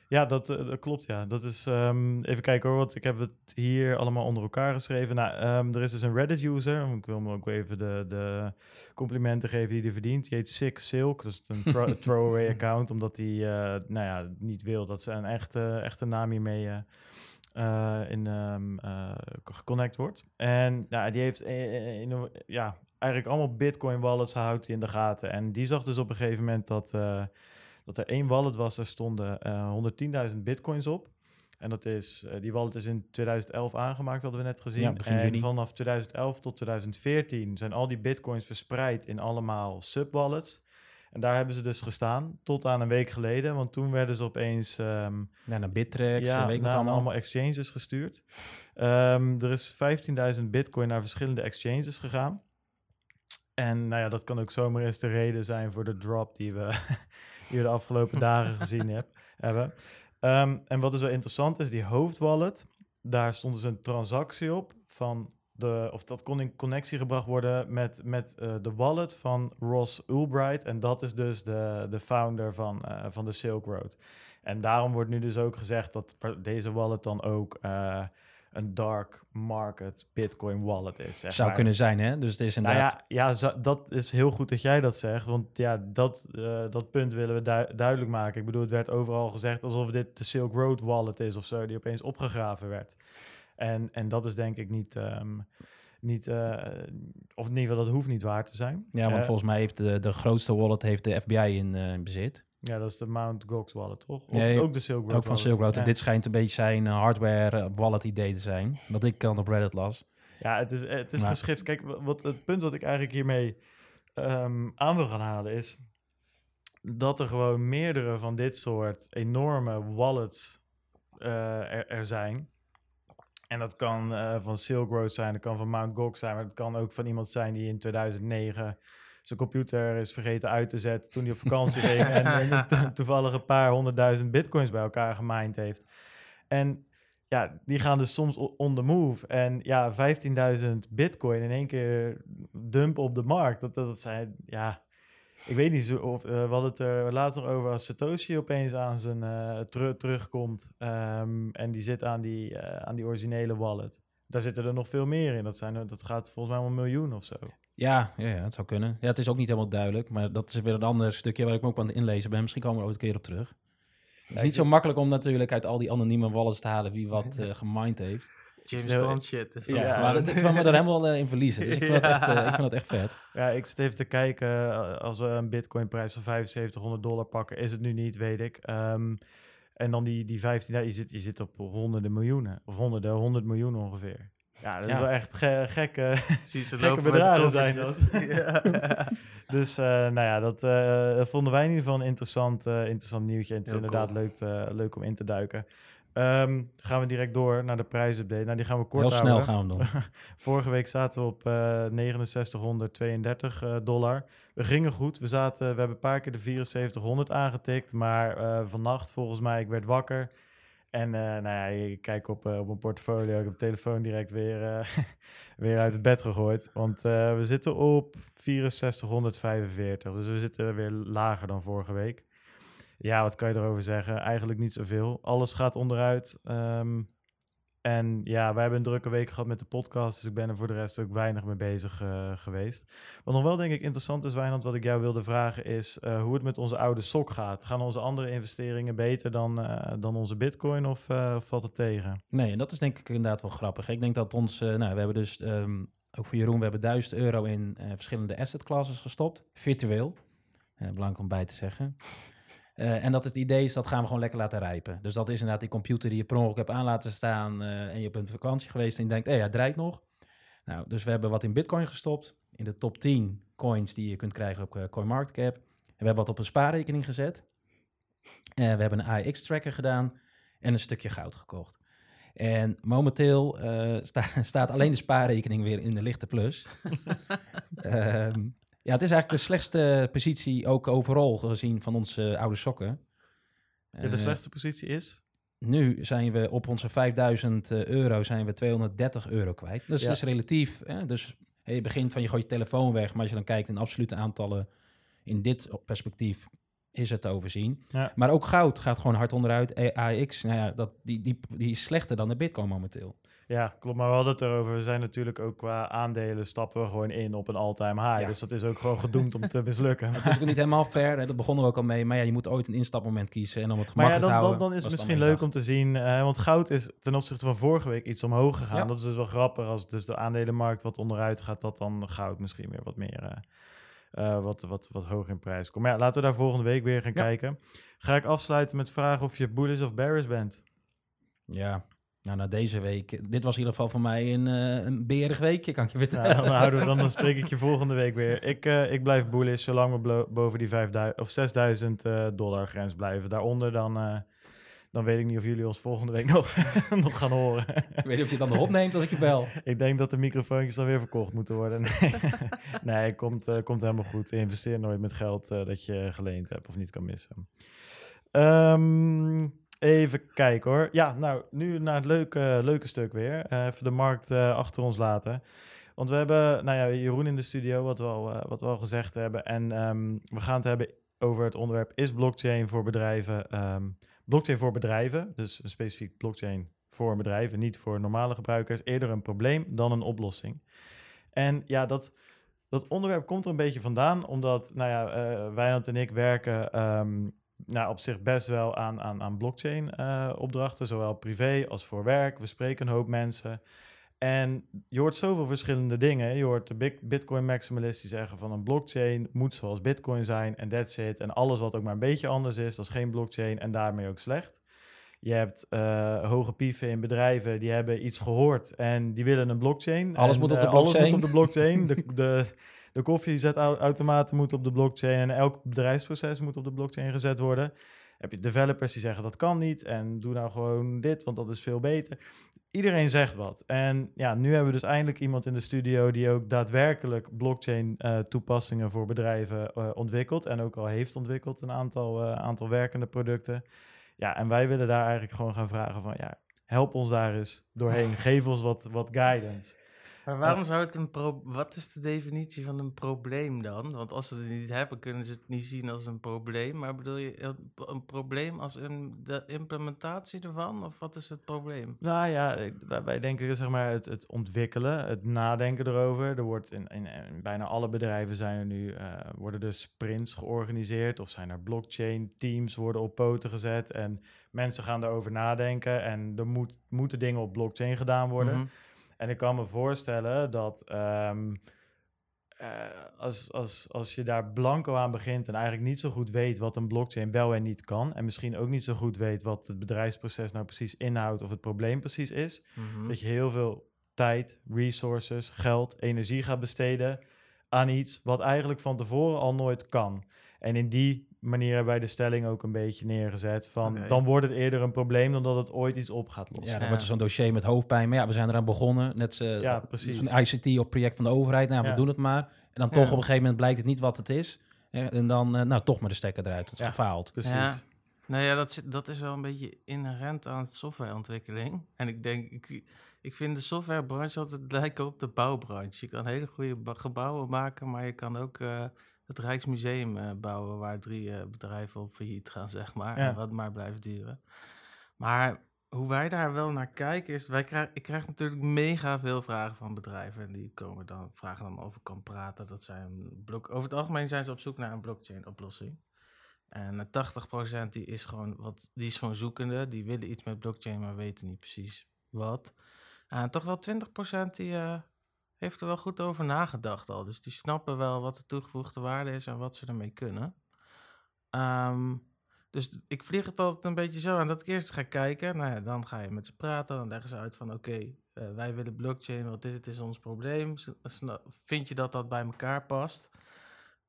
Ja, dat, eh, dat klopt, ja. Dat is, um, even kijken hoor, want ik heb het hier allemaal onder elkaar geschreven. Nou, um, er is dus een Reddit-user, ik wil hem ook even de, de complimenten geven die hij verdient. Die heet Sick Silk, dat is een throwaway account, omdat hij uh, nou ja, niet wil dat ze een echte, echte naam hiermee uh, in, um, geconnect wordt. En nou, die heeft in, ja, eigenlijk allemaal Bitcoin wallets houdt hij in de gaten. En die zag dus op een gegeven moment dat dat er één wallet was, er stonden uh, eh, 110.000 bitcoins op. En dat is, uh, die wallet is in 2011 aangemaakt, hadden we net gezien. Ja, en vanaf 2011 tot 2014 zijn al die bitcoins verspreid in allemaal subwallets. En daar hebben ze dus gestaan tot aan een week geleden. Want toen werden ze opeens... Um, ja, naar Bittrex, ja, weet naar allemaal. allemaal exchanges gestuurd. Um, er is 15.000 bitcoin naar verschillende exchanges gegaan. En nou ja, dat kan ook zomaar eens de reden zijn voor de drop die we je de afgelopen dagen gezien heb, hebben. Um, en wat is dus zo interessant is, die hoofdwallet, daar stond dus een transactie op van de, of dat kon in connectie gebracht worden met, met uh, de wallet van Ross Ulbright. En dat is dus de, de founder van, uh, van de Silk Road. En daarom wordt nu dus ook gezegd dat deze wallet dan ook uh, een dark market Bitcoin wallet is. Zeg Zou kunnen zijn, hè? Dus het is nou inderdaad... ja, ja, dat is heel goed dat jij dat zegt. Want ja, dat, uh, dat punt willen we duidelijk maken. Ik bedoel, het werd overal gezegd alsof dit de Silk Road wallet is of zo, die opeens opgegraven werd. En, en dat is denk ik niet... Um, niet, uh, of in ieder geval, dat hoeft niet waar te zijn. Ja, want uh, volgens mij heeft de, de grootste wallet heeft de FBI in, in bezit. Ja, dat is de Mount Gox wallet, toch? Of nee, ook de Silk Road Ook van Silk Road. En dit schijnt een beetje zijn uh, hardware uh, wallet idee te zijn. Wat ik kan op Reddit las. Ja, het is, het is maar. geschift. Kijk, wat, het punt wat ik eigenlijk hiermee um, aan wil gaan halen is... dat er gewoon meerdere van dit soort enorme wallets uh, er, er, zijn... En dat kan van Silk Road zijn, dat kan van Mount Gox zijn... maar het kan ook van iemand zijn die in 2009 zijn computer is vergeten uit te zetten toen hij op vakantie ging en, en toevallig een paar honderdduizend bitcoins bij elkaar gemined heeft. En ja, die gaan dus soms on the move. En ja, 15.000 bitcoin in één keer dumpen op de markt. Dat, dat zijn, ja, ik weet niet of uh, we hadden het er laatst nog over als Satoshi opeens aan zijn uh, ter terugkomt. Um, en die zit aan die, uh, aan die originele wallet. Daar zitten er nog veel meer in. Dat, zijn, dat gaat volgens mij om een miljoen of zo. Ja, ja, ja, het zou kunnen. Ja, het is ook niet helemaal duidelijk, maar dat is weer een ander stukje waar ik me ook aan het inlezen ben. Misschien komen we er ooit een keer op terug. Het is niet zo makkelijk om natuurlijk uit al die anonieme wallets te halen wie wat uh, gemined heeft. James Bond shit. Is dat ja, maar ik kan me er helemaal uh, in verliezen. Dus ik vind, ja. echt, uh, ik vind dat echt vet. Ja, ik zit even te kijken. Als we een bitcoin prijs van 7500 dollar pakken, is het nu niet, weet ik. Um, en dan die, die 15, je zit, je zit op honderden miljoenen. Of honderden, 100 miljoen ongeveer. Ja, dat is wel echt ge gekke, gekke bedragen zijn dat. dus uh, nou ja, dat uh, vonden wij in ieder geval een interessant, uh, interessant nieuwtje. En het is Heel inderdaad cool. leuk, leuk om in te duiken. Um, gaan we direct door naar de prijsupdate. Nou, die gaan we kort Heel houden. snel gaan we doen. Vorige week zaten we op 6932 dollar. We gingen goed. We, zaten, we hebben een paar keer de 7400 aangetikt. Maar vannacht volgens mij, ik werd wakker... En uh, nou ja, ik kijk op, uh, op mijn portfolio, ik heb mijn telefoon direct weer, uh, weer uit het bed gegooid. Want we zitten op 6445, dus we zitten weer lager dan vorige week. Ja, wat kan je erover zeggen? Eigenlijk niet zoveel. Alles gaat onderuit. Um, en ja, wij hebben een drukke week gehad met de podcast, dus ik ben er voor de rest ook weinig mee bezig uh, geweest. Wat nog wel denk ik interessant is, Wijnand, wat ik jou wilde vragen, is uh, hoe het met onze oude sok gaat. Gaan onze andere investeringen beter dan, uh, dan onze bitcoin of valt het tegen? Nee, en dat is denk ik inderdaad wel grappig. Ik denk dat ons, nou, we hebben dus, um, ook voor Jeroen, we hebben 1000 euro in verschillende asset classes gestopt, virtueel. belangrijk om bij te zeggen. Uh, en dat het idee is, dat gaan we gewoon lekker laten rijpen. Dus dat is inderdaad die computer die je per ongeluk hebt aan laten staan uh, en je bent op vakantie geweest en je denkt, hé, hey, hij draait nog. Nou, dus we hebben wat in bitcoin gestopt, in de top 10 coins die je kunt krijgen op uh, CoinMarketCap. En we hebben wat op een spaarrekening gezet. we hebben een AX-tracker gedaan en een stukje goud gekocht. En momenteel sta, staat alleen de spaarrekening weer in de lichte plus. um, Ja, het is eigenlijk de slechtste positie ook overal gezien van onze oude sokken. Ja, de Eh, slechtste positie is? nu zijn we op onze 5000 euro zijn we 230 euro kwijt. Dus Ja. het is relatief. Hè? Dus je begint van je gooit je telefoon weg, maar als je dan kijkt in absolute aantallen in dit perspectief is het te overzien. Ja. Maar ook goud gaat gewoon hard onderuit. E- AX, nou ja, dat, die, die, die is slechter dan de bitcoin momenteel. Ja, klopt. Maar we hadden het erover. We zijn natuurlijk ook qua aandelen stappen we gewoon in op een all-time high. Ja. Dus dat is ook gewoon gedoemd om te mislukken. Het is ook niet helemaal fair, hè? dat begonnen we ook al mee. Maar ja, je moet ooit een instapmoment kiezen. En om het Maar ja, dan, te dan, dan is het misschien leuk om te zien. eh, want goud is ten opzichte van vorige week iets omhoog gegaan. Ja. Dat is dus wel grappig. Als dus de aandelenmarkt wat onderuit gaat, dat dan goud misschien weer wat meer... eh, eh, wat, wat, wat hoger in prijs komt. Maar ja, laten we daar volgende week weer gaan Ja. kijken. Ga ik afsluiten met vragen of je bullish of bearish bent. Ja, nou na deze week... Dit was in ieder geval voor mij een, eh, een berig weekje, kan ik je vertellen. Dan, houden we, dan, dan spreek ik je volgende week weer. Ik, eh, ik blijf bullish zolang we boven die 5000 of 6000 eh, dollar grens blijven. Daaronder dan, dan weet ik niet of jullie ons volgende week nog, nog gaan horen. ik weet niet of je het dan nog opneemt als ik je bel. ik denk dat de microfoontjes dan weer verkocht moeten worden. nee, komt, komt helemaal goed. Investeer nooit met geld dat je geleend hebt of niet kan missen. Ehm, even kijken hoor. Ja, nou, nu naar het leuke, leuke stuk weer. Eh, even de markt eh, achter ons laten. Want we hebben, nou ja, Jeroen in de studio, wat we al, eh, wat we gezegd hebben. En ehm, we gaan het hebben over het onderwerp: is blockchain voor bedrijven? ehm, blockchain voor bedrijven, dus een specifiek blockchain voor bedrijven, niet voor normale gebruikers, eerder een probleem dan een oplossing. En ja, dat, dat onderwerp komt er een beetje vandaan, omdat, nou ja, eh Wijnand en ik werken ehm, nou, op zich best wel aan, aan, aan blockchain-opdrachten, zowel privé als voor werk. We spreken een hoop mensen. En je hoort zoveel verschillende dingen. Je hoort de big- Bitcoin-maximalist die zeggen van een blockchain moet zoals Bitcoin zijn en that's it. En alles wat ook maar een beetje anders is, dat is geen blockchain en daarmee ook slecht. Je hebt eh, hoge pieven in bedrijven die hebben iets gehoord en die willen een blockchain. Alles En, moet op de eh, Alles blockchain. moet op de blockchain. de, de, de koffiezetautomaten moeten op de blockchain en elk bedrijfsproces moet op de blockchain gezet worden. Heb je developers die zeggen dat kan niet en doe nou gewoon dit, want dat is veel beter. Iedereen zegt wat. En ja, nu hebben we dus eindelijk iemand in de studio die ook daadwerkelijk blockchain eh, toepassingen voor bedrijven eh, ontwikkelt en ook al heeft ontwikkeld een aantal, eh, aantal werkende producten. Ja, en wij willen daar eigenlijk gewoon gaan vragen van ja, help ons daar eens doorheen. Geef ons wat, wat guidance. Maar waarom zou het een pro... Wat is de definitie van een probleem dan? Want als ze het niet hebben, kunnen ze het niet zien als een probleem. Maar bedoel je een, probleem als een, de implementatie ervan? Of wat is het probleem? Nou ja, wij, denken zeg maar het, het ontwikkelen, het nadenken erover. Er wordt in, in, in bijna alle bedrijven zijn er nu eh, worden er sprints georganiseerd of zijn er blockchain teams worden op poten gezet en mensen gaan erover nadenken en er moet, moeten dingen op blockchain gedaan worden. Mhm. En ik kan me voorstellen dat ehm, eh, als, als, als je daar blanco aan begint en eigenlijk niet zo goed weet wat een blockchain wel en niet kan, en misschien ook niet zo goed weet wat het bedrijfsproces nou precies inhoudt of het probleem precies is, Mhm. dat je heel veel tijd, resources, geld, energie gaat besteden aan iets wat eigenlijk van tevoren al nooit kan. En in die manier hebben wij de stelling ook een beetje neergezet van dan wordt het eerder een probleem dan dat het ooit iets op gaat Ja, lossen. dan Ja. wordt er zo'n dossier met hoofdpijn. Maar ja, we zijn eraan begonnen. Net eh, Ja. Zo'n ICT op project van de overheid. Nou, we doen het maar. En dan Ja. toch op een gegeven moment blijkt het niet wat het is. En dan, eh, nou, toch maar de stekker eruit. Het is Ja. gefaald. Precies. Ja. Nou ja, dat, zit- dat is wel een beetje inherent aan softwareontwikkeling. En ik denk, ik, ik vind de softwarebranche altijd lijken op de bouwbranche. Je kan hele goede gebouwen maken, maar je kan ook eh, het Rijksmuseum eh, bouwen waar drie eh, bedrijven op failliet gaan, zeg maar. Ja. En wat maar blijft duren. Maar hoe wij daar wel naar kijken is, wij krijg, ik krijg natuurlijk mega veel vragen van bedrijven. En die komen dan, vragen dan ik kan praten. Dat zijn blok, over het algemeen zijn ze op zoek naar een blockchain oplossing. En eh, 80% die is, gewoon wat, die is gewoon zoekende. Die willen iets met blockchain, maar weten niet precies wat. En toch wel 20% die eh, heeft er wel goed over nagedacht al. Dus die snappen wel wat de toegevoegde waarde is en wat ze ermee kunnen. Ehm, dus ik vlieg het altijd een beetje zo aan dat ik eerst ga kijken. Nou ja, dan ga je met ze praten. Dan leggen ze uit van oké, eh, wij willen blockchain. Is het? Is ons probleem. Vind je dat dat bij elkaar past?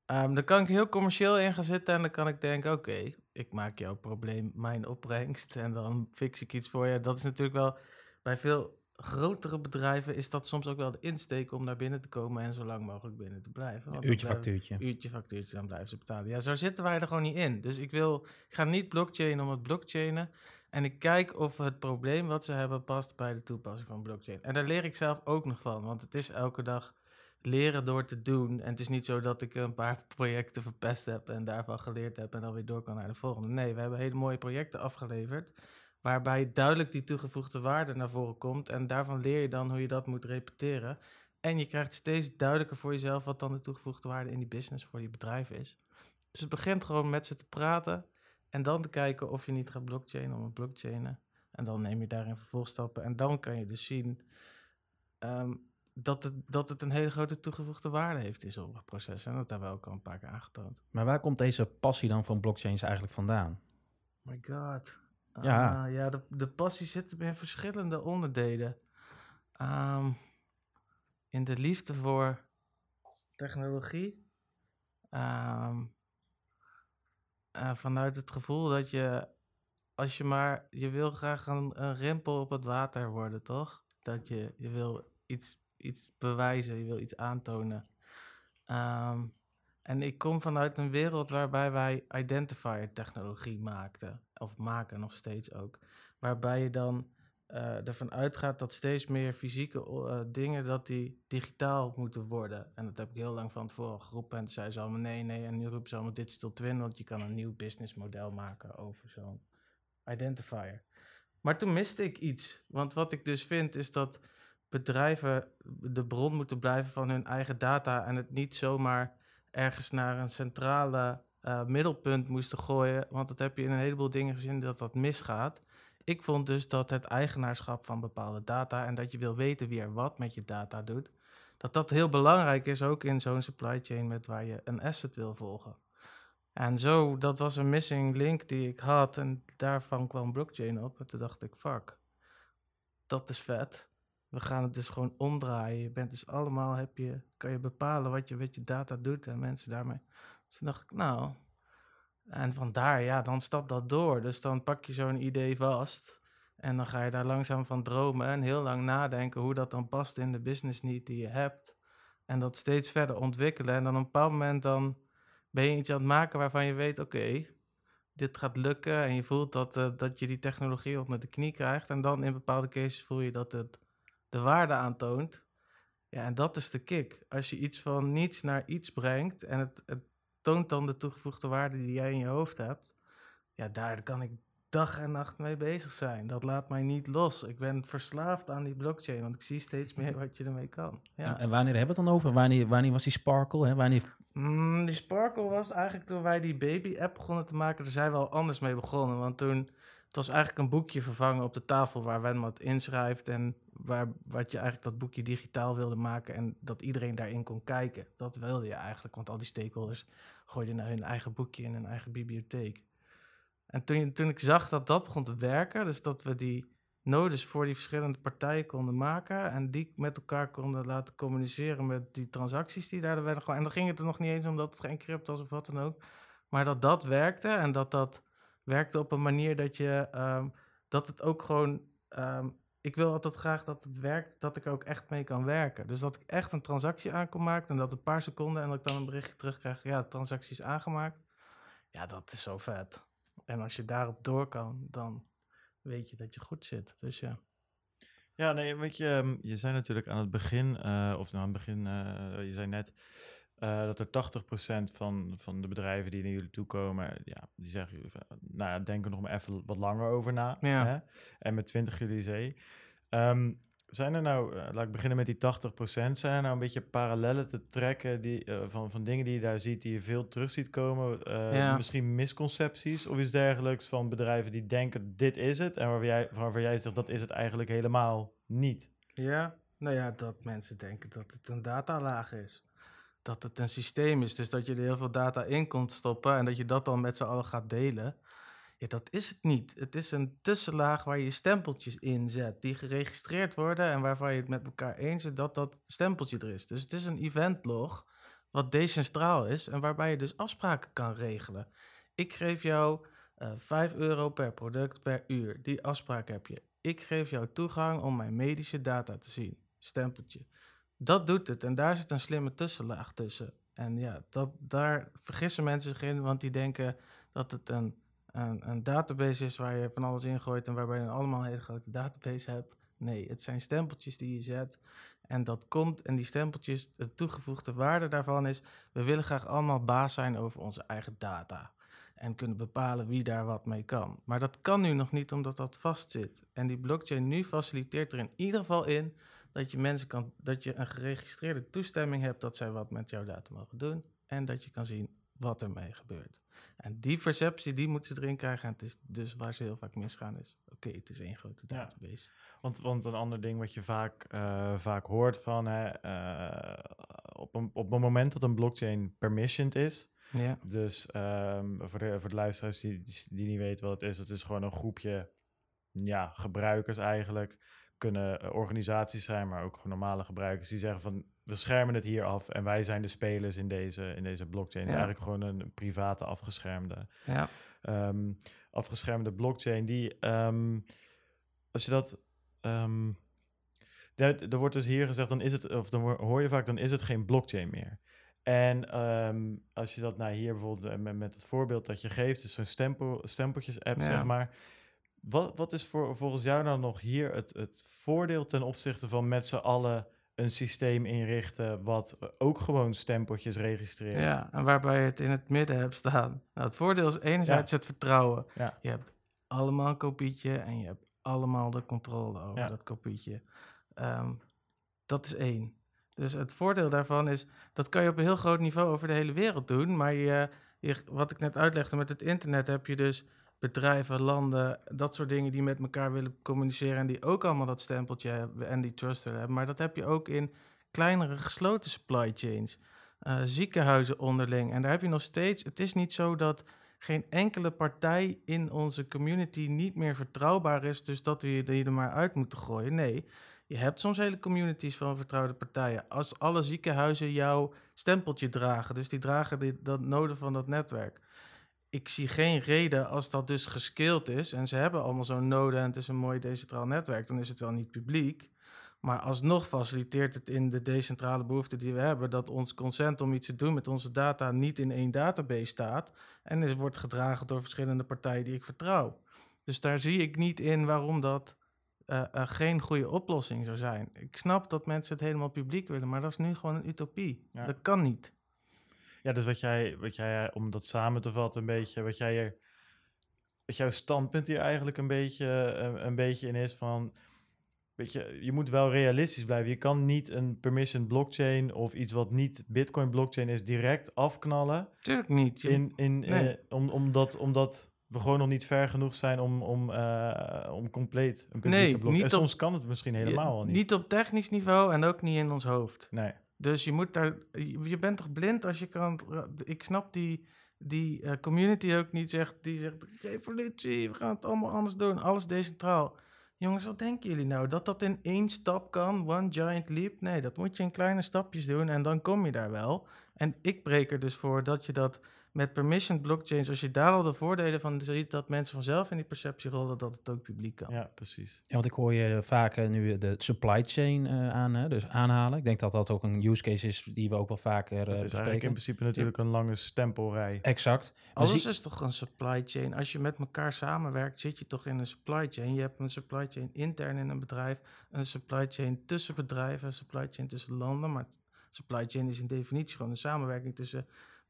Ehm, dan kan ik heel commercieel in gaan zitten en dan kan ik denken, oké, ik maak jouw probleem mijn opbrengst en dan fix ik iets voor je. Dat is natuurlijk wel bij veel grotere bedrijven is dat soms ook wel de insteek om naar binnen te komen en zo lang mogelijk binnen te blijven. Want uurtje factuurtje. Uurtje factuurtje, dan blijven ze betalen. Ja, zo zitten wij er gewoon niet in. Dus ik wil, ik ga niet blockchain om het blockchainen. En ik kijk of het probleem wat ze hebben past bij de toepassing van blockchain. En daar leer ik zelf ook nog van, want het is elke dag leren door te doen. En het is niet zo dat ik een paar projecten verpest heb en daarvan geleerd heb en dan weer door kan naar de volgende. Nee, we hebben hele mooie projecten afgeleverd. Waarbij duidelijk die toegevoegde waarde naar voren komt. En daarvan leer je dan hoe je dat moet repeteren. En je krijgt steeds duidelijker voor jezelf wat dan de toegevoegde waarde in die business voor die bedrijf is. Dus het begint gewoon met ze te praten. En dan te kijken of je niet gaat blockchainen om het blockchainen. En dan neem je daarin vervolgstappen. En dan kan je dus zien ehm, dat, het, dat het een hele grote toegevoegde waarde heeft in zo'n proces. En dat hebben we ook al een paar keer aangetoond. Maar waar komt deze passie dan van blockchains eigenlijk vandaan? My god. Ja, ah, ja de, de passie zit in verschillende onderdelen. Um, in de liefde voor technologie. Um, uh, vanuit het gevoel dat je, als je maar, je wil graag een, een rimpel op het water worden, toch? Dat je, je wil iets, iets bewijzen, je wil iets aantonen. Um, en ik kom vanuit een wereld waarbij wij identifier technologie maakten, of maken nog steeds ook. Waarbij je dan uh, ervan uitgaat dat steeds meer fysieke uh, dingen dat die digitaal moeten worden. En dat heb ik heel lang van tevoren geroepen. En toen zei ze allemaal nee, nee. En nu roepen ze allemaal digital twin, want je kan een nieuw businessmodel maken over zo'n identifier. Maar toen miste ik iets. Want wat ik dus vind is dat bedrijven de bron moeten blijven van hun eigen data en het niet zomaar ergens naar een centrale uh, middelpunt moesten gooien. Want dat heb je in een heleboel dingen gezien dat dat misgaat. Ik vond dus dat het eigenaarschap van bepaalde data en dat je wil weten wie er wat met je data doet, dat dat heel belangrijk is ook in zo'n supply chain met waar je een asset wil volgen. En zo, dat was een missing link die ik had en daarvan kwam blockchain op. En toen dacht ik, fuck, dat is vet we gaan het dus gewoon omdraaien. Je bent dus allemaal, heb je, kan je bepalen wat je met je data doet en mensen daarmee. Dus toen dacht ik, nou, en vandaar, ja, dan stapt dat door. Dus dan pak je zo'n idee vast en dan ga je daar langzaam van dromen en heel lang nadenken hoe dat dan past in de business need die je hebt. En dat steeds verder ontwikkelen. En dan op een bepaald moment dan ben je iets aan het maken waarvan je weet, oké, dit gaat lukken. En je voelt dat, uh, dat je die technologie onder de knie krijgt. En dan in bepaalde cases voel je dat het de waarde aantoont. Ja, en dat is de kick. Als je iets van niets naar iets brengt en het, het toont dan de toegevoegde waarde die jij in je hoofd hebt, ja, daar kan ik dag en nacht mee bezig zijn. Dat laat mij niet los. Ik ben verslaafd aan die blockchain, want ik zie steeds meer wat je ermee kan. Ja. En wanneer hebben we het dan over? Wanneer, wanneer was die Sparkle? Hè? Wanneer... Mm, die Sparkle was eigenlijk toen wij die baby-app begonnen te maken, daar zijn we al anders mee begonnen. Want toen het was eigenlijk een boekje vervangen op de tafel waar Wen wat inschrijft en waar, wat je eigenlijk dat boekje digitaal wilde maken en dat iedereen daarin kon kijken. Dat wilde je eigenlijk, want al die stakeholders gooiden naar hun eigen boekje in hun eigen bibliotheek. En toen, toen ik zag dat dat begon te werken, dus dat we die nodes voor die verschillende partijen konden maken en die met elkaar konden laten communiceren met die transacties die daar werden. En dan ging het er nog niet eens om dat het crypto was of wat dan ook, maar dat dat werkte en dat dat werkte op een manier dat je ehm, dat het ook gewoon. Um, ik wil altijd graag dat het werkt, dat ik ook echt mee kan werken. Dus dat ik echt een transactie aan kan maken en dat een paar seconden en dat ik dan een berichtje terugkrijg. Ja, de transactie is aangemaakt. Ja, dat is zo vet. En als je daarop door kan, dan weet je dat je goed zit. Dus ja. Ja, nee, weet je, ehm, je zei natuurlijk aan het begin, uh, of nou aan het begin, uh, je zei net, uh, dat er 80% van, van de bedrijven die naar jullie toe komen, ja, die zeggen jullie, nou ja, denk er nog maar even wat langer over na. Ja. Hè? En met 20 jullie zee. Um, zijn er nou, uh, laat ik beginnen met die 80%, zijn er nou een beetje parallellen te trekken die, uh, van, van dingen die je daar ziet, die je veel terug ziet komen? Ja. Misschien misconcepties of iets dergelijks van bedrijven die denken dit is het en waarvan jij, waarvan jij zegt dat is het eigenlijk helemaal niet? Ja, nou ja, dat mensen denken dat het een datalaag is dat het een systeem is. Dus dat je er heel veel data in kunt stoppen en dat je dat dan met z'n allen gaat delen. Dat is het niet. Het is een tussenlaag waar je stempeltjes in zet, die geregistreerd worden en waarvan je het met elkaar eens is dat dat stempeltje er is. Dus het is een eventlog wat decentraal is en waarbij je dus afspraken kan regelen. Ik geef jou Uh, 5 euro per product per uur. Die afspraak heb je. Ik geef jou toegang om mijn medische data te zien. Stempeltje. Dat doet het. En daar zit een slimme tussenlaag tussen. En ja, dat, daar vergissen mensen zich in, want die denken dat het een, een, een database is waar je van alles ingooit en waarbij je allemaal een hele grote database hebt. Nee, het zijn stempeltjes die je zet. En dat komt, en die stempeltjes, de toegevoegde waarde daarvan is, we willen graag allemaal baas zijn over onze eigen data. En kunnen bepalen wie daar wat mee kan. Maar dat kan nu nog niet, omdat dat vastzit. En die blockchain nu faciliteert er in ieder geval in dat je mensen kan, dat je een geregistreerde toestemming hebt dat zij wat met jouw data mogen doen. En dat je kan zien wat ermee gebeurt. En die perceptie, die moeten ze erin krijgen. En het is dus waar ze heel vaak misgaan is. Oké, het is één grote database. Want, want een ander ding wat je vaak, uh, vaak hoort van... Hè, uh, op, een, op een moment dat een blockchain permissioned is... Ja. Dus um, voor, de, voor de luisteraars die, die niet weten wat het is... het is gewoon een groepje ja, gebruikers eigenlijk kunnen eh, organisaties zijn, maar ook gewoon normale gebruikers die zeggen van we schermen het hier af en wij zijn de spelers in deze, in deze blockchain. Is eigenlijk gewoon een private afgeschermde, ja. um, afgeschermde blockchain die, um, als je dat, um, er, wordt dus hier gezegd, dan is het, of dan hoor je vaak, dan is het geen blockchain meer. En als je dat nou hier bijvoorbeeld met, met het voorbeeld dat je geeft, is zo'n stempel, stempeltjes app, zeg maar wat, wat is voor, volgens jou dan nog hier het, het voordeel ten opzichte van met z'n allen een systeem inrichten wat ook gewoon stempeltjes registreert? Ja, en waarbij je het in het midden hebt staan. Nou, het voordeel is enerzijds het vertrouwen. Ja. Je hebt allemaal een kopietje en je hebt allemaal de controle over dat kopietje. Ehm, dat is één. Dus het voordeel daarvan is, dat kan je op een heel groot niveau over de hele wereld doen. Maar je, je, wat ik net uitlegde met het internet, heb je dus bedrijven, landen, dat soort dingen die met elkaar willen communiceren en die ook allemaal dat stempeltje hebben en die truster hebben. Maar dat heb je ook in kleinere gesloten supply chains, uh, ziekenhuizen onderling. En daar heb je nog steeds, het is niet zo dat geen enkele partij in onze community niet meer vertrouwbaar is, dus dat we die er maar uit moeten gooien. Nee, je hebt soms hele communities van vertrouwde partijen. Als alle ziekenhuizen jouw stempeltje dragen, dus die dragen die, dat noden van dat netwerk ik zie geen reden als dat dus gescaled is en ze hebben allemaal zo'n node en het is een mooi decentraal netwerk, dan is het wel niet publiek. Maar alsnog faciliteert het in de decentrale behoefte die we hebben dat ons consent om iets te doen met onze data niet in één database staat en is, wordt gedragen door verschillende partijen die ik vertrouw. Dus daar zie ik niet in waarom dat uh, uh, geen goede oplossing zou zijn. Ik snap dat mensen het helemaal publiek willen, maar dat is nu gewoon een utopie. Dat kan niet. Ja, dus wat jij, wat jij, om dat samen te vatten, een beetje, wat jij, wat jouw standpunt hier eigenlijk een beetje, een, een beetje in is van, weet je, je moet wel realistisch blijven. Je kan niet een permission blockchain of iets wat niet Bitcoin blockchain is direct afknallen. Tuurlijk niet. In, in, nee. uh, om, omdat, omdat we gewoon nog niet ver genoeg zijn om, om, uh, om compleet een publieke nee, blockchain... En soms kan het misschien helemaal je, niet. Niet op technisch niveau en ook niet in ons hoofd. Nee. Dus je moet daar, je bent toch blind als je kan. Ik snap die, die uh, community ook niet zegt, die zegt: revolutie, we gaan het allemaal anders doen, alles decentraal. Jongens, wat denken jullie nou? Dat dat in één stap kan, one giant leap? Nee, dat moet je in kleine stapjes doen en dan kom je daar wel. En ik breek er dus voor dat je dat met permission blockchains, als je daar al de voordelen van ziet, dat mensen vanzelf in die perceptie rollen dat het ook publiek kan. Ja, precies. Ja, want ik hoor je vaak nu de supply chain uh, aan, hè, dus aanhalen. Ik denk dat dat ook een use case is die we ook wel vaker uh, Dat is eigenlijk in principe natuurlijk een lange stempelrij. Exact. Alles is toch een supply chain? Als je met elkaar samenwerkt, zit je toch in een supply chain. Je hebt een supply chain intern in een bedrijf, een supply chain tussen bedrijven, een supply chain tussen landen, maar supply chain is in definitie gewoon een samenwerking tussen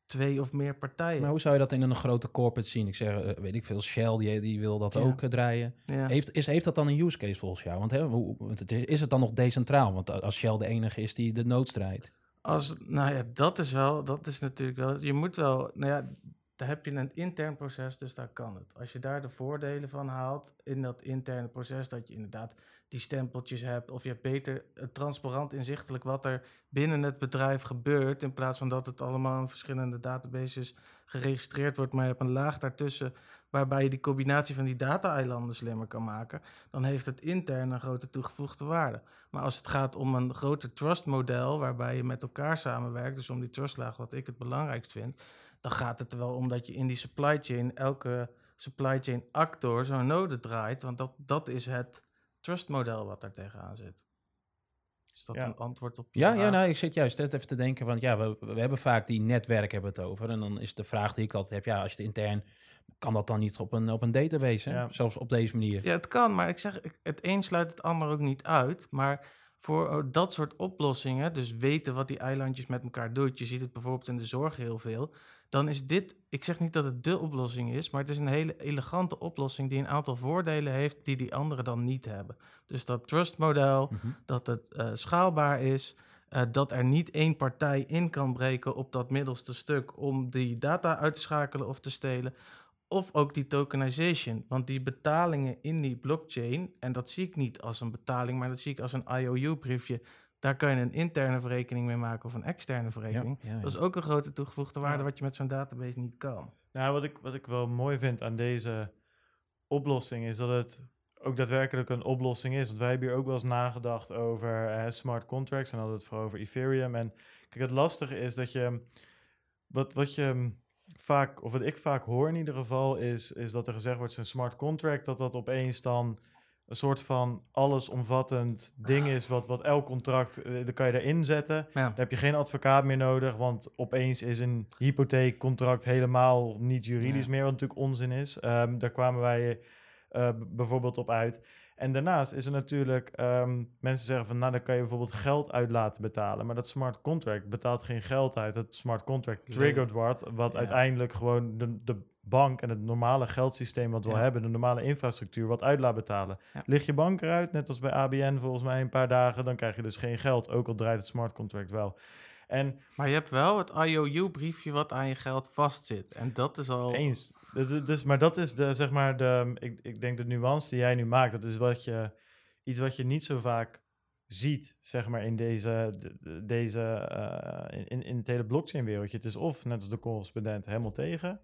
twee of meer partijen. Maar hoe zou je dat in een grote corporate zien? Ik zeg, uh, weet ik veel, Shell, die, die wil dat ook uh, draaien. Ja. Heeft, is, heeft dat dan een use case volgens jou? Want hè, hoe, is, is het dan nog decentraal? Want als Shell de enige is die de nood strijdt. Als, nou ja, dat is wel, dat is natuurlijk wel, je moet wel, nou ja, daar heb je een intern proces, dus daar kan het. Als je daar de voordelen van haalt in dat interne proces, dat je inderdaad die stempeltjes hebt, of je hebt beter uh, transparant inzichtelijk wat er binnen het bedrijf gebeurt, in plaats van dat het allemaal in verschillende databases geregistreerd wordt, maar je hebt een laag daartussen waarbij je die combinatie van die data-eilanden slimmer kan maken, dan heeft het intern een grote toegevoegde waarde. Maar als het gaat om een groter trust-model, waarbij je met elkaar samenwerkt, dus om die trustlaag, wat ik het belangrijkst vind, dan gaat het er wel om dat je in die supply chain elke supply chain actor zo'n node draait. Want dat, dat is het trustmodel wat daar tegenaan zit. Is dat een antwoord op Ja, ja nou, ik zit juist even te denken, want ja, we, we hebben vaak die netwerk hebben het over. En dan is de vraag die ik altijd heb, ja, als je het intern, kan dat dan niet op een, op een database, zelfs op deze manier? Ja, het kan, maar ik zeg, het een sluit het ander ook niet uit. Maar voor oh, dat soort oplossingen, dus weten wat die eilandjes met elkaar doet, je ziet het bijvoorbeeld in de zorg heel veel, dan is dit, ik zeg niet dat het de oplossing is, maar het is een hele elegante oplossing die een aantal voordelen heeft die die anderen dan niet hebben. Dus dat trustmodel, mm dat het uh, schaalbaar is, uh, dat er niet één partij in kan breken op dat middelste stuk om die data uit te schakelen of te stelen. Of ook die tokenization. Want die betalingen in die blockchain, en dat zie ik niet als een betaling, maar dat zie ik als een IOU-briefje. Daar kan je een interne verrekening mee maken of een externe verrekening. Dat is ook een grote toegevoegde waarde wat je met zo'n database niet kan. Nou, wat ik, wat ik wel mooi vind aan deze oplossing is dat het ook daadwerkelijk een oplossing is. Want wij hebben hier ook wel eens nagedacht over eh, smart contracts en hadden het vooral over Ethereum. En kijk, het lastige is dat je, wat, wat je vaak, of wat ik vaak hoor in ieder geval, is, is dat er gezegd wordt, een smart contract, dat dat opeens dan een soort van allesomvattend ding is, wat, wat elk contract, uh, daar kan je erin zetten. Dan heb je geen advocaat meer nodig, want opeens is een hypotheekcontract helemaal niet juridisch meer, wat natuurlijk onzin is. Um, daar kwamen wij uh, bijvoorbeeld op uit. En daarnaast is er natuurlijk, um, mensen zeggen van, nou dan kan je bijvoorbeeld geld uit laten betalen. Maar dat smart contract betaalt geen geld uit. Het smart contract triggerd wordt, wat uiteindelijk gewoon de, de bank en het normale geldsysteem wat we hebben, de normale infrastructuur, wat uit laat betalen. Ja. Ligt je bank eruit, net als bij ABN volgens mij een paar dagen, dan krijg je dus geen geld, ook al draait het smart contract wel. En, maar je hebt wel het IOU-briefje wat aan je geld vastzit. En dat is al. Eens. Dus, dus, maar dat is de, zeg maar, de, ik, ik denk de nuance die jij nu maakt, dat is wat je, iets wat je niet zo vaak ziet, zeg maar, in deze, deze uh, in, in het hele blockchain-wereldje. Het is of, net als de correspondent, helemaal tegen,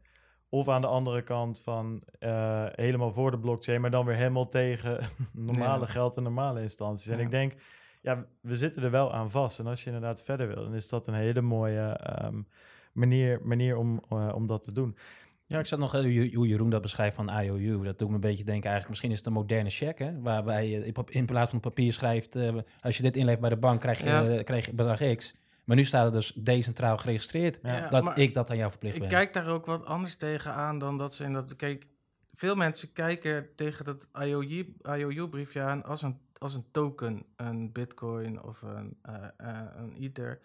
of aan de andere kant van uh, helemaal voor de blockchain, maar dan weer helemaal tegen normale geld en normale instanties. En ik denk, ja, we zitten er wel aan vast. En als je inderdaad verder wil, dan is dat een hele mooie um, manier, manier om, uh, om dat te doen. Ja, ik zat nog hoe Jeroen dat beschrijft van IOU. Dat doet me een beetje denken, eigenlijk misschien is het een moderne check, hè? waarbij je in plaats van papier schrijft, uh, als je dit inlevert bij de bank, krijg je, ja. krijg je bedrag X. Maar nu staat het dus decentraal geregistreerd ja. dat ik dat aan jou verplicht ik ben. Ik kijk daar ook wat anders tegen aan dan dat ze in dat... Kijk, veel mensen kijken tegen dat IOU-briefje aan als een, als een token, een bitcoin of een, uh, uh, een ether.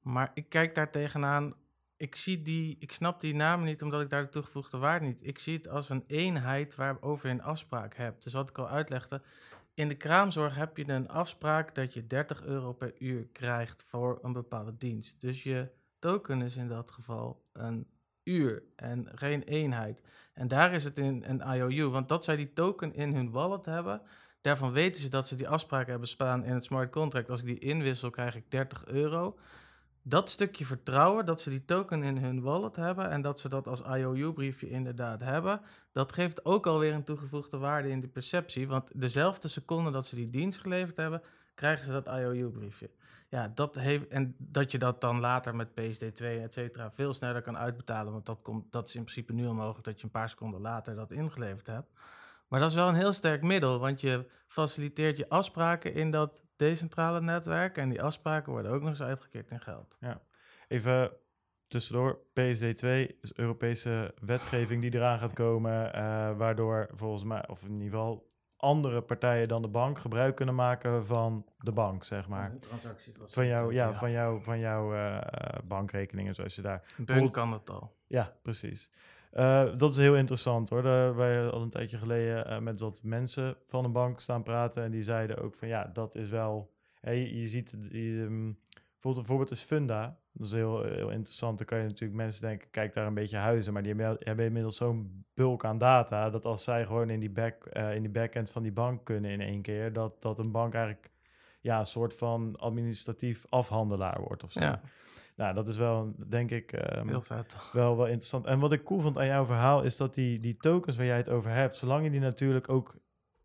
Maar ik kijk daar tegenaan ik, zie die, ik snap die namen niet omdat ik daar de toegevoegde waarde niet. Ik zie het als een eenheid waarover je een afspraak hebt. Dus wat ik al uitlegde, in de kraamzorg heb je een afspraak dat je 30 euro per uur krijgt voor een bepaalde dienst. Dus je token is in dat geval een uur en geen eenheid. En daar is het in een IOU, want dat zij die token in hun wallet hebben, daarvan weten ze dat ze die afspraak hebben staan in het smart contract. Als ik die inwissel, krijg ik 30 euro dat stukje vertrouwen, dat ze die token in hun wallet hebben en dat ze dat als IOU-briefje inderdaad hebben, dat geeft ook alweer een toegevoegde waarde in de perceptie. Want dezelfde seconde dat ze die dienst geleverd hebben, krijgen ze dat IOU-briefje. Ja, dat heeft, en dat je dat dan later met PSD2, et cetera, veel sneller kan uitbetalen. Want dat, komt, dat is in principe nu al mogelijk dat je een paar seconden later dat ingeleverd hebt. Maar dat is wel een heel sterk middel, want je faciliteert je afspraken in dat decentrale netwerk. En die afspraken worden ook nog eens uitgekeerd in geld. Ja, even tussendoor. PSD2 is Europese wetgeving die eraan gaat komen, uh, waardoor volgens mij, of in ieder geval andere partijen dan de bank gebruik kunnen maken van de bank, zeg maar. Van, van jou, ja, van jouw van jou, uh, bankrekeningen, zoals je daar. Bun kan het al. Ja, precies. Uh, dat is heel interessant hoor. Daar wij al een tijdje geleden uh, met wat mensen van een bank staan praten. En die zeiden ook van ja, dat is wel. Je ziet, um, bijvoorbeeld, bijvoorbeeld is Funda. Dat is heel, heel interessant. Dan kan je natuurlijk mensen denken, kijk daar een beetje huizen. Maar die hebben inmiddels zo'n bulk aan data. Dat als zij gewoon in die, back, uh, in die backend van die bank kunnen in één keer. Dat, dat een bank eigenlijk ja, een soort van administratief afhandelaar wordt of zo. Ja. Nou, dat is wel, denk ik, um, Heel vet. wel, wel interessant. En wat ik cool vond aan jouw verhaal is dat die, die tokens waar jij het over hebt, zolang je die natuurlijk ook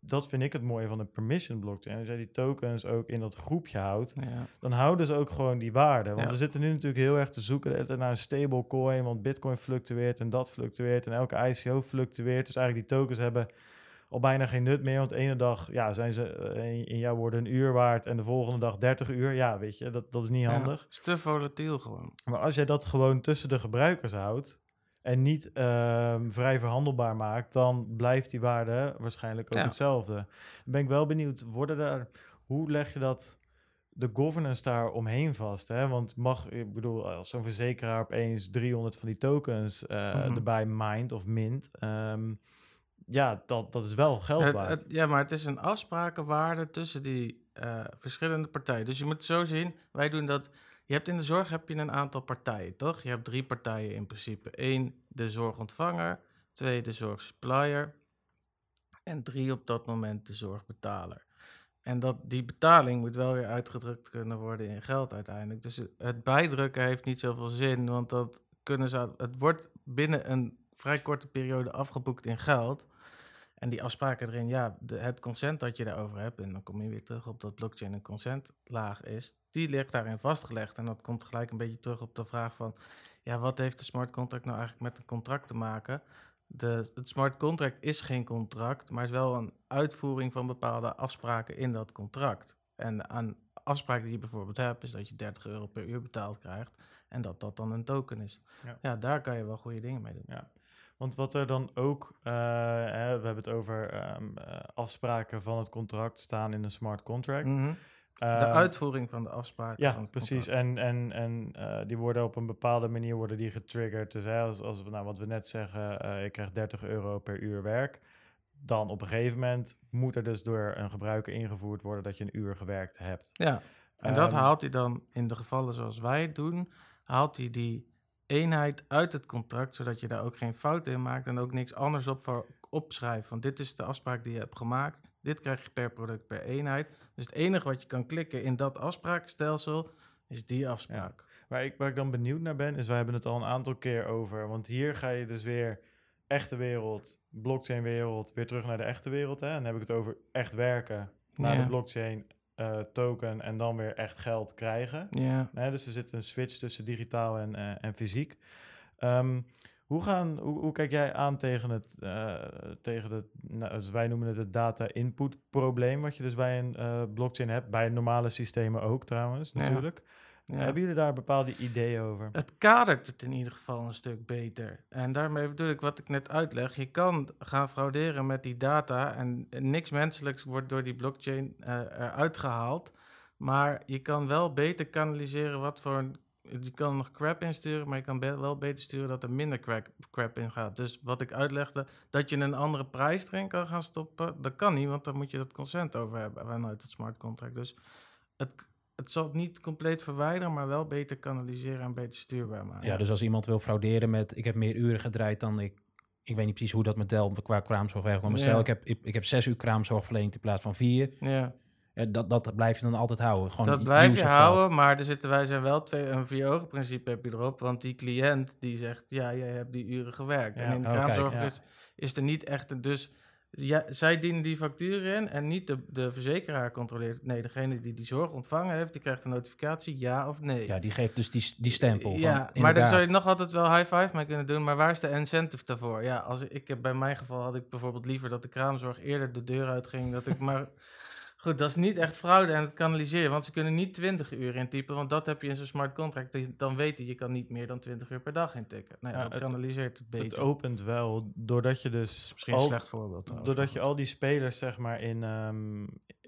dat vind ik het mooie van de permission blockchain. Als jij die tokens ook in dat groepje houdt, Ja. dan houden ze ook gewoon die waarde. Want Ja. we zitten nu natuurlijk heel erg te zoeken naar een stablecoin, want bitcoin fluctueert en dat fluctueert en elke ICO fluctueert. Dus eigenlijk die tokens hebben al bijna geen nut meer, want de ene dag ja, zijn ze eh, in- in jouw woorden een uur waard en de volgende dag 30 uur. Ja, weet je, dat, dat is niet handig. Ja, is te volatiel gewoon. Maar als jij dat gewoon tussen de gebruikers houdt en niet ehm, vrij verhandelbaar maakt, dan blijft die waarde waarschijnlijk ook Ja. hetzelfde. Dan ben ik wel benieuwd, worden er, hoe leg je dat, de governance daar omheen vast? Hè? Want mag, ik bedoel, als zo'n verzekeraar opeens 300 van die tokens eh, Mhm. erbij mint of mint, ehm, ja, dat, dat is wel geld waard. het- ja, maar het is een afsprakenwaarde tussen die eh, verschillende partijen. Dus je moet het zo zien, wij doen dat... Je hebt in de zorg heb je een aantal partijen, toch? Je hebt drie partijen in principe. Eén, de zorgontvanger. Twee, de zorgsupplier. En drie, op dat moment de zorgbetaler. En dat, die betaling moet wel weer uitgedrukt kunnen worden in geld uiteindelijk. Dus het- het bijdrukken heeft niet zoveel zin, want dat kunnen ze, het wordt binnen een vrij korte periode afgeboekt in geld. En die afspraken erin, ja, de, het consent dat je daarover hebt, en dan kom je weer terug op dat blockchain een consentlaag is, die ligt daarin vastgelegd. En dat komt gelijk een beetje terug op de vraag van, ja, wat heeft de smart contract nou eigenlijk met een contract te maken? De, het smart contract is geen contract, maar is wel een uitvoering van bepaalde afspraken in dat contract. En aan afspraken die je bijvoorbeeld hebt, is dat je 30 euro per uur betaald krijgt en dat dat dan een token is. Ja. Ja, daar kan je wel goede dingen mee doen. Want wat er dan ook, eh, hè, we hebben het over ehm, eh, afspraken van het contract staan in een smart contract. Mhm. De Ehm, uitvoering van de afspraken. Ja, van het precies. contract. En, en, en eh, die worden op een bepaalde manier worden die getriggerd. Dus hè, als, als we, nou, wat we net zeggen, ik krijg 30 euro per uur werk. Dan op een gegeven moment moet er dus door een gebruiker ingevoerd worden dat je een uur gewerkt hebt. Ja, en dat Ehm, haalt hij dan in de gevallen zoals wij het doen, haalt hij die eenheid uit het contract, zodat je daar ook geen fouten in maakt en ook niks anders op voor opschrijft. Van dit is de afspraak die je hebt gemaakt, dit krijg je per product per eenheid. Dus het enige wat je kan klikken in dat afsprakenstelsel is die afspraak. Waar ik, waar ik dan benieuwd naar ben, is wij hebben het al een aantal keer over. Want hier ga je dus weer echte wereld, blockchain wereld, weer terug naar de echte wereld. Hè? En dan heb ik het over echt werken naar Ja. de blockchain eh, token en dan weer echt geld krijgen. Ja. Nee, dus er zit een switch tussen digitaal en, eh, en fysiek. Ehm, hoe, gaan, hoe, hoe kijk jij aan tegen het, eh, tegen het nou, dus wij noemen het het data input probleem, wat je dus bij een blockchain hebt, bij normale systemen ook trouwens, natuurlijk. ja. Hebben jullie daar bepaalde ideeën over? Het kadert het in ieder geval een stuk beter. En daarmee bedoel ik wat ik net uitleg. Je kan gaan frauderen met die data en niks menselijks wordt door die blockchain eh, eruit gehaald. Maar je kan wel beter kanaliseren wat voor... een- Je kan nog crap insturen, maar je kan wel beter sturen dat er minder crap, crap in gaat. Dus wat ik uitlegde, dat je een andere prijs erin kan gaan stoppen, dat kan niet, want dan moet je dat consent over hebben vanuit het smart contract. Dus het, het zal het niet compleet verwijderen, maar wel beter kanaliseren en beter stuurbaar maken. Ja, dus als iemand wil frauderen met ik heb meer uren gedraaid dan ik. Ik weet niet precies hoe dat model qua kraamzorg werkt. Maar Ja. stel, ik heb, ik, ik heb zes uur kraamzorg verleend in plaats van vier. Ja, Eh, dat, dat blijf je dan altijd houden. Gewoon dat blijf je geld. houden, maar er zitten, wij zijn wel twee, een vier principe heb je erop, want die cliënt die zegt, ja, jij hebt die uren gewerkt. Ja. En in de Oh, kraamzorg ja. is, is er niet echt een, dus ja, zij dienen die factuur in en niet de, de verzekeraar controleert. Nee, degene die die zorg ontvangen heeft, die krijgt een notificatie, ja of nee. Ja, die geeft dus die, die stempel. van, Ja, maar dan inderdaad. zou je nog altijd wel high five mee kunnen doen. Maar waar is de incentive daarvoor? Ja, als ik, bij mijn geval had ik bijvoorbeeld liever dat de kraamzorg eerder de deur uitging. Dat ik maar. Goed, dat is niet echt fraude en het kanaliseren. Want ze kunnen niet 20 uur intypen. Want dat heb je in zo'n smart contract. die- Dan weten je kan niet meer dan 20 uur per dag intikken. Nee, Ja, dat het- kanaliseert het beter. Het opent wel, doordat je dus... Misschien een al- slecht voorbeeld. trouwens, Doordat je al die spelers zeg maar in, ehm,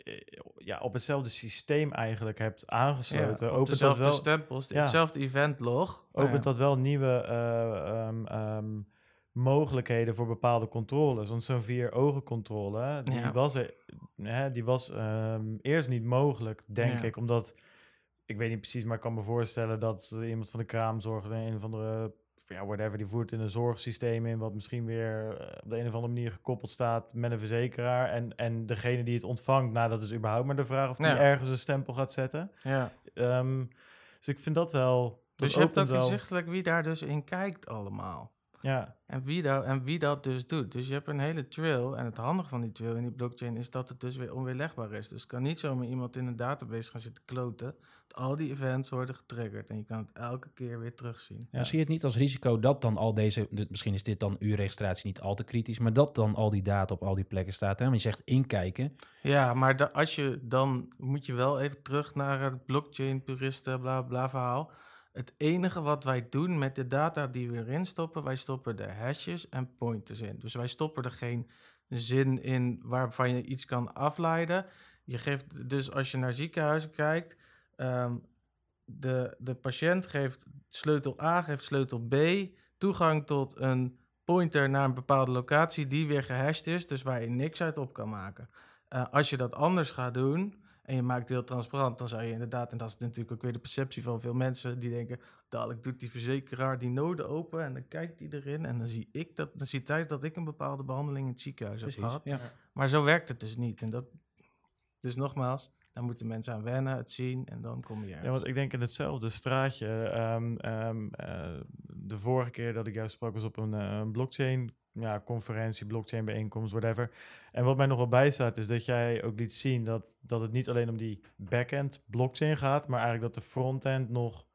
eh, ja, op hetzelfde systeem eigenlijk hebt aangesloten, ja, op opent, dat dezelfde wel, stempels, Ja. hetzelfde event log. Nou opent ja. dat wel nieuwe eh, ehm, ehm, mogelijkheden voor bepaalde controles. Want zo'n vier ogen controle, die Ja. was, er, hè, die was ehm, eerst niet mogelijk, denk Ja. ik, omdat... Ik weet niet precies, maar ik kan me voorstellen dat iemand van de kraamzorg... een of andere ja, whatever, die voert in een zorgsysteem in, wat misschien weer eh, op de een of andere manier gekoppeld staat met een verzekeraar. En, en degene die het ontvangt, nou, dat is überhaupt maar de vraag of die Ja. ergens een stempel gaat zetten. Ja. Ehm, dus ik vind dat wel. dat Dus je hebt ook wel- inzichtelijk wie daar dus in kijkt allemaal. Ja. En wie, dat, en wie dat dus doet. Dus je hebt een hele trail. En het handige van die trail in die blockchain is dat het dus weer onweerlegbaar is. Dus kan niet zomaar iemand in een database gaan zitten kloten. Dat al die events worden getriggerd. En je kan het elke keer weer terugzien. Ja. Zie je het niet als risico dat dan al deze... Misschien is dit dan uw registratie niet al te kritisch. Maar dat dan al die data op al die plekken staat. Hè? Want je zegt inkijken. Ja, maar da, als je dan... Moet je wel even terug naar het blockchain-puristen bla bla verhaal. Het enige wat wij doen met de data die we erin stoppen, wij stoppen er hashes en pointers in. Dus wij stoppen er geen zin in waarvan je iets kan afleiden. Je geeft dus als je naar ziekenhuizen kijkt, um, de, de patiënt geeft sleutel A, geeft sleutel B, toegang tot een pointer naar een bepaalde locatie die weer gehashed is, dus waar je niks uit op kan maken. Uh, als je dat anders gaat doen, en je maakt het heel transparant, dan zou je inderdaad, en dat is natuurlijk ook weer de perceptie van veel mensen die denken, dadelijk doet die verzekeraar die noden open en dan kijkt hij erin en dan zie ik dat, dan ziet hij dat ik een bepaalde behandeling in het ziekenhuis Precies, heb gehad. Ja. Maar zo werkt het dus niet. En dat, dus nogmaals, daar moeten mensen aan wennen, het zien en dan kom je ergens. Ja, want ik denk in hetzelfde straatje. Um, um, uh, de vorige keer dat ik jou sprak was op een, uh, een blockchain ja, conferentie, blockchain bijeenkomst, whatever. En wat mij nog wel bijstaat is dat jij ook liet zien dat, dat het niet alleen om die backend blockchain gaat, maar eigenlijk dat de frontend nog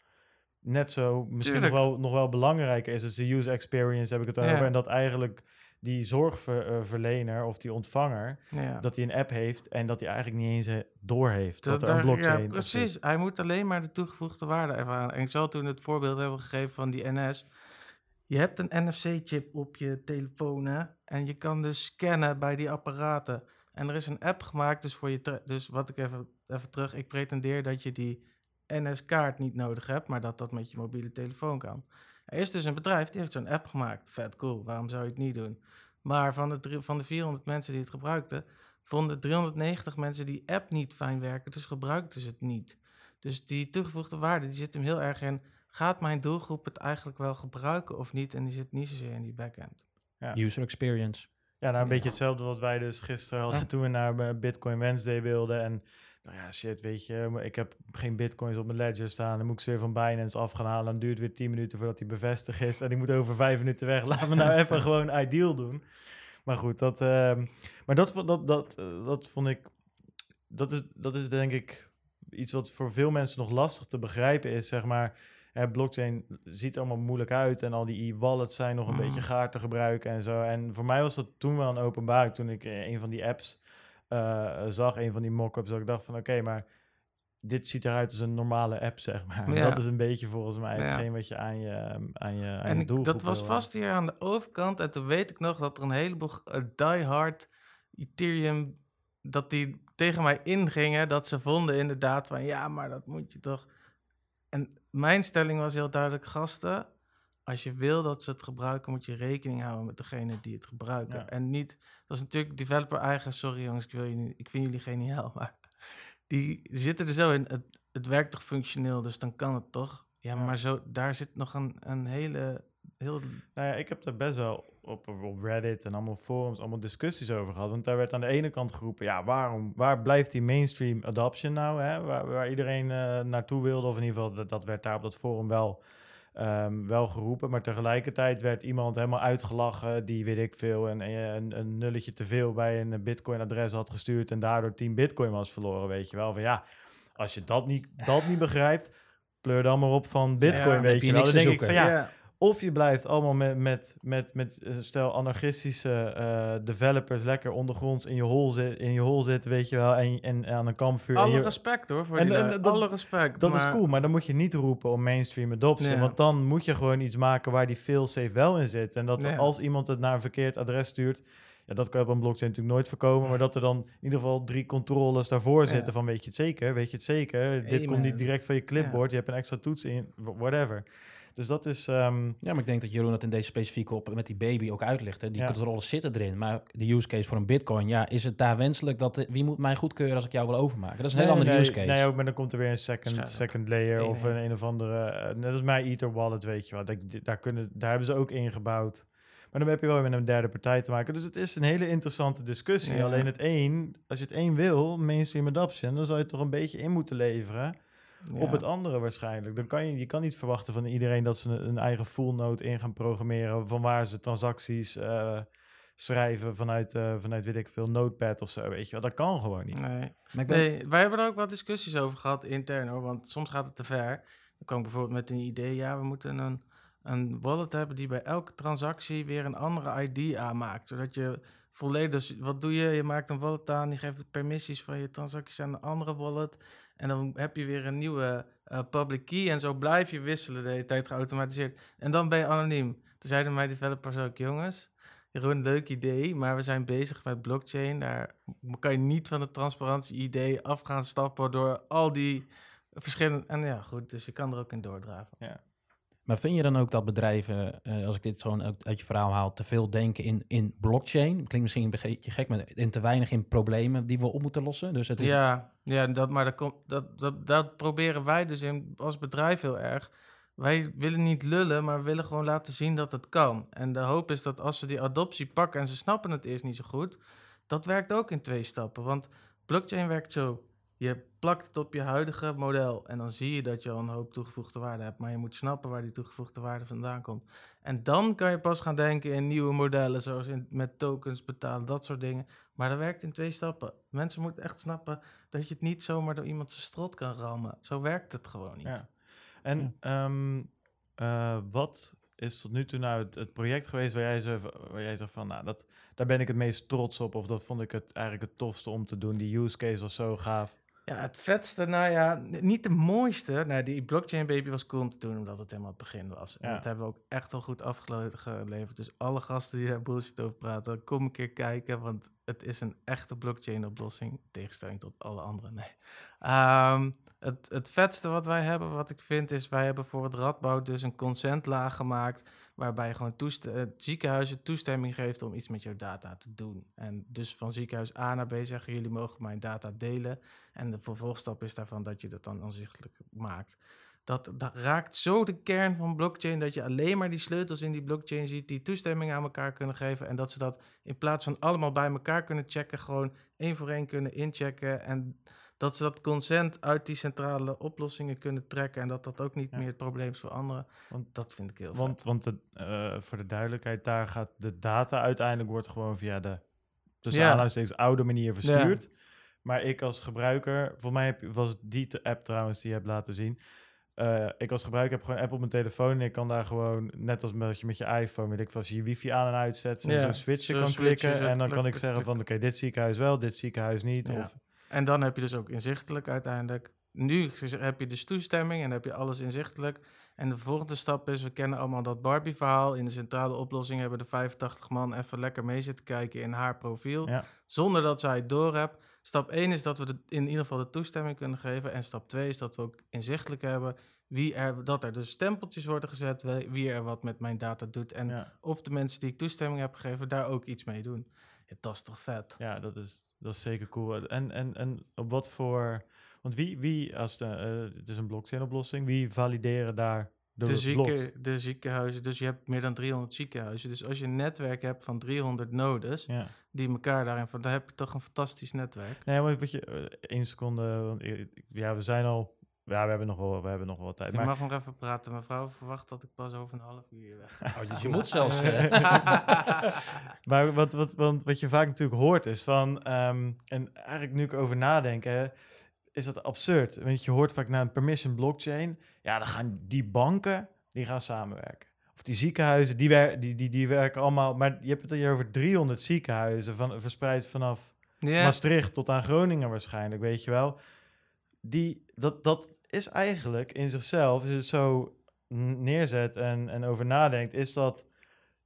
net zo, misschien nog wel, nog wel belangrijker is. Dus de user experience heb ik het over. Ja. En dat eigenlijk die zorgverlener of die ontvanger, Ja. dat hij een app heeft en dat hij eigenlijk niet eens eh, door heeft dat, Dat er een daar- blockchain Ja, precies. Hij moet alleen maar de toegevoegde waarde ervaren. En ik zal toen het voorbeeld hebben gegeven van die NS. Je hebt een NFC-chip op je telefoon hè? en je kan dus scannen bij die apparaten. En er is een app gemaakt, dus voor je. Dus wat ik even, even terug. Ik pretendeer dat je die NS-kaart niet nodig hebt, maar dat dat met je mobiele telefoon kan. Er is dus een bedrijf die heeft zo'n app gemaakt. Vet cool. Waarom zou je het niet doen? Maar van de, van de 400 mensen die het gebruikten, vonden 390 mensen die app niet fijn werken, dus gebruikten ze het niet. Dus die toegevoegde waarde die zit hem heel erg in. Gaat mijn doelgroep het eigenlijk wel gebruiken of niet? En die zit niet zozeer in die backend. Ja. User experience. Ja, nou een Ja. beetje hetzelfde wat wij dus gisteren, als Ja. toen we naar eh, Bitcoin Wednesday wilden. En nou ja, shit, weet je, ik heb geen bitcoins op mijn ledger staan. Dan moet ik ze weer van Binance af gaan halen. Dan duurt het weer 10 minuten voordat die bevestigd is. En die moet over vijf minuten weg. Laten we nou even gewoon ideal doen. Maar goed, dat, ehm, maar dat, dat, dat, eh, dat vond ik, dat is, dat is denk ik iets wat voor veel mensen nog lastig te begrijpen is, zeg maar. Hè, blockchain ziet er allemaal moeilijk uit en al die e-wallets zijn nog een Mhm. beetje gaar te gebruiken en zo. En voor mij was dat toen wel een openbaring toen ik eh, een van die apps eh, zag, een van die mock-ups, dat ik dacht van oké, maar dit ziet eruit als een normale app, zeg maar. Ja. Dat is een beetje volgens mij Ja. hetgeen wat je aan je, aan je, aan En je dat was wil, vast hier aan de overkant. En toen weet ik nog dat er een heleboel uh, diehard Ethereum... dat die tegen mij ingingen. Dat ze vonden inderdaad van... ja, maar dat moet je toch... En mijn stelling was heel duidelijk... gasten, als je wil dat ze het gebruiken... moet je rekening houden met degene die het gebruiken. Ja. En niet... dat is natuurlijk developer eigen... sorry jongens, ik, wil je niet, ik vind jullie geniaal, maar... die zitten er zo in... Het, het werkt toch functioneel, dus dan kan het toch? Ja, Ja. maar zo, daar zit nog een, een hele... Heel, Nou ja, ik heb daar best wel op, op Reddit en allemaal forums, allemaal discussies over gehad. Want daar werd aan de ene kant geroepen, ja, waarom, waar blijft die mainstream adoption nou? Hè? Waar, waar iedereen eh, naartoe wilde, of in ieder geval, dat, dat werd daar op dat forum wel, ehm, wel geroepen. Maar tegelijkertijd werd iemand helemaal uitgelachen, die weet ik veel, een, een, een nulletje te veel bij een bitcoin-adres had gestuurd en daardoor 10 bitcoin was verloren, weet je wel. Van ja, als je dat niet, dat niet begrijpt, pleur dan maar op van bitcoin, Ja, weet je je wel. Dan denk ik van ja, of je blijft allemaal met, met, met, met stel anarchistische eh, developers lekker ondergronds in je hol, zit, in je hol zitten, weet je wel, en, en aan een kampvuur. alle je- respect hoor, voor En- die en dat- alle respect. dat is cool, maar dan moet je niet roepen om mainstream adoption. Ja. Want dan moet je gewoon iets maken waar die fail-safe wel in zit. En dat als iemand het naar een verkeerd adres stuurt... Ja, dat kan op een blockchain natuurlijk nooit voorkomen. Maar dat er dan in ieder geval drie controles daarvoor Ja. zitten van... weet je het zeker, weet je het zeker? Dit komt niet direct van je clipboard. Je hebt een extra toets in, whatever. Dus dat is... ehm, Ja, maar ik denk dat Jeroen het in deze specifieke op met die baby ook uitlegt. Hè. Die Ja. controles zitten erin. Maar de use case voor een bitcoin, ja, is het daar wenselijk dat... wie moet mij goedkeuren als ik jou wil overmaken? Dat is een hele Nee, andere nee, use case. Nee, ook, maar dan komt er weer een second, second layer Nee, of nee. een, een of andere... eh, net als mijn Ether wallet, weet je wel. Daar, daar, kunnen, daar hebben ze ook ingebouwd. Maar dan heb je wel weer met een derde partij te maken. Dus het is een hele interessante discussie. Ja. Alleen het één, als je het één wil, mainstream adoption... dan zou je het toch een beetje in moeten leveren... op het andere waarschijnlijk. Dan kan je, je kan niet verwachten van iedereen dat ze een, een eigen full node in gaan programmeren. Van waar ze transacties uh, schrijven vanuit, uh, vanuit, weet ik veel, Notepad of zo. Weet je wel, dat kan gewoon niet. Nee. Ben... nee, wij hebben er ook wat discussies over gehad intern hoor. Want soms gaat het te ver. Dan kan ik bijvoorbeeld met een idee, ja, we moeten een, een wallet hebben die bij elke transactie weer een andere ID aanmaakt. Zodat je volledig, dus wat doe je? Je maakt een wallet aan, die geeft de permissies van je transacties aan een andere wallet. En dan heb je weer een nieuwe uh, public key. En zo blijf je wisselen de hele tijd geautomatiseerd. En dan ben je anoniem. Toen zeiden mijn developers ook, jongens, Jeroen, leuk idee, maar we zijn bezig met blockchain. Daar kan je niet van het transparantie-idee af gaan stappen door al die verschillende... En ja, goed, dus je kan er ook in doordraven. Ja. Maar vind je dan ook dat bedrijven, uh, als ik dit gewoon uit je verhaal haal, te veel denken in, in blockchain? Klinkt misschien een beetje gek, maar in te weinig in problemen die we op moeten lossen. Dus het. Ja, ja dat, maar dat, dat, dat, dat proberen wij dus in, als bedrijf heel erg. Wij willen niet lullen, maar willen gewoon laten zien dat het kan. En de hoop is dat als ze die adoptie pakken en ze snappen het eerst niet zo goed, dat werkt ook in twee stappen. Want blockchain werkt zo. Je plakt het op je huidige model en dan zie je dat je al een hoop toegevoegde waarde hebt. Maar je moet snappen waar die toegevoegde waarde vandaan komt. En dan kan je pas gaan denken in nieuwe modellen, zoals in, met tokens betalen, dat soort dingen. Maar dat werkt in twee stappen. Mensen moeten echt snappen dat je het niet zomaar door iemand zijn strot kan rammen. Zo werkt het gewoon niet. Ja. En ehm, eh, wat is tot nu toe nou het, project geweest waar jij, waar jij zegt van, nou, dat, daar ben ik het meest trots op, of dat vond ik het eigenlijk het tofste om te doen. Die use case was zo gaaf. Ja, het vetste, nou ja, niet de mooiste. Nou, die blockchain baby was cool om te doen, omdat het helemaal het begin was. En dat hebben we ook echt wel goed afgeleverd. Dus alle gasten die daar bullshit over praten, kom een keer kijken, want het is een echte blockchain oplossing. Tegenstelling tot alle andere, nee. Um, het, het vetste wat wij hebben, wat ik vind, is wij hebben voor het Radboud dus een consentlaag gemaakt. Waarbij gewoon het ziekenhuis toestemming geeft om iets met jouw data te doen. En dus van ziekenhuis A naar B zeggen jullie mogen mijn data delen. En de vervolgstap is daarvan dat je dat dan onzichtelijk maakt. Dat, dat, raakt zo de kern van blockchain dat je alleen maar die sleutels in die blockchain ziet die toestemming aan elkaar kunnen geven. En dat ze dat in plaats van allemaal bij elkaar kunnen checken, gewoon één voor één kunnen inchecken. En dat ze dat consent uit die centrale oplossingen kunnen trekken en dat dat ook niet meer het probleem is voor anderen. Want dat vind ik heel Want, want de, uh, voor de duidelijkheid, daar gaat de data uiteindelijk wordt gewoon via de tussen ja. oude manier verstuurd. Maar ik als gebruiker, voor mij heb, was die app trouwens die je hebt laten zien. Uh, ik als gebruiker heb gewoon app op mijn telefoon en ik kan daar gewoon, net als met je, met je iPhone, weet ik als je je wifi aan en uitzet, zo'n switchje kan klikken en dan kan ik zeggen van oké, dit ziekenhuis wel, dit ziekenhuis niet. Of, en dan heb je dus ook inzichtelijk uiteindelijk. Nu heb je dus toestemming en heb je alles inzichtelijk. En de volgende stap is, we kennen allemaal dat Barbie-verhaal. In de centrale oplossing hebben de 85 man even lekker mee zitten kijken in haar profiel. Zonder dat zij het door hebt. Stap 1 is dat we de, in ieder geval de toestemming kunnen geven. En stap 2 is dat we ook inzichtelijk hebben wie er, dat er dus stempeltjes worden gezet, wie er wat met mijn data doet. En of de mensen die ik toestemming heb gegeven, daar ook iets mee doen dat is toch vet. Ja, dat is, dat is zeker cool. En, en, en op wat voor... Want wie, wie als de, uh, het is een blockchain-oplossing, wie valideren daar de, de, zieke, de ziekenhuizen. Dus je hebt meer dan 300 ziekenhuizen. Dus als je een netwerk hebt van 300 nodes, ja. die elkaar daarin van, dan heb je toch een fantastisch netwerk. Nee, maar wat je, uh, één seconde, ja, we zijn al ja, we hebben nog wel, we hebben nog wel tijd. Ik maar... mag nog even praten. Mevrouw verwacht dat ik pas over een half uur weg Oh, dus je moet zelfs... maar wat, wat, want wat je vaak natuurlijk hoort is van... Um, en eigenlijk nu ik over nadenken, is dat absurd. Want je hoort vaak naar een permission blockchain. Ja, dan gaan die banken, die gaan samenwerken. Of die ziekenhuizen, die, wer die, die, die werken allemaal... Maar je hebt het hier over 300 ziekenhuizen, van, verspreid vanaf Maastricht tot aan Groningen waarschijnlijk, weet je wel die, dat, dat is eigenlijk in zichzelf, als je het zo neerzet en, en over nadenkt, is dat,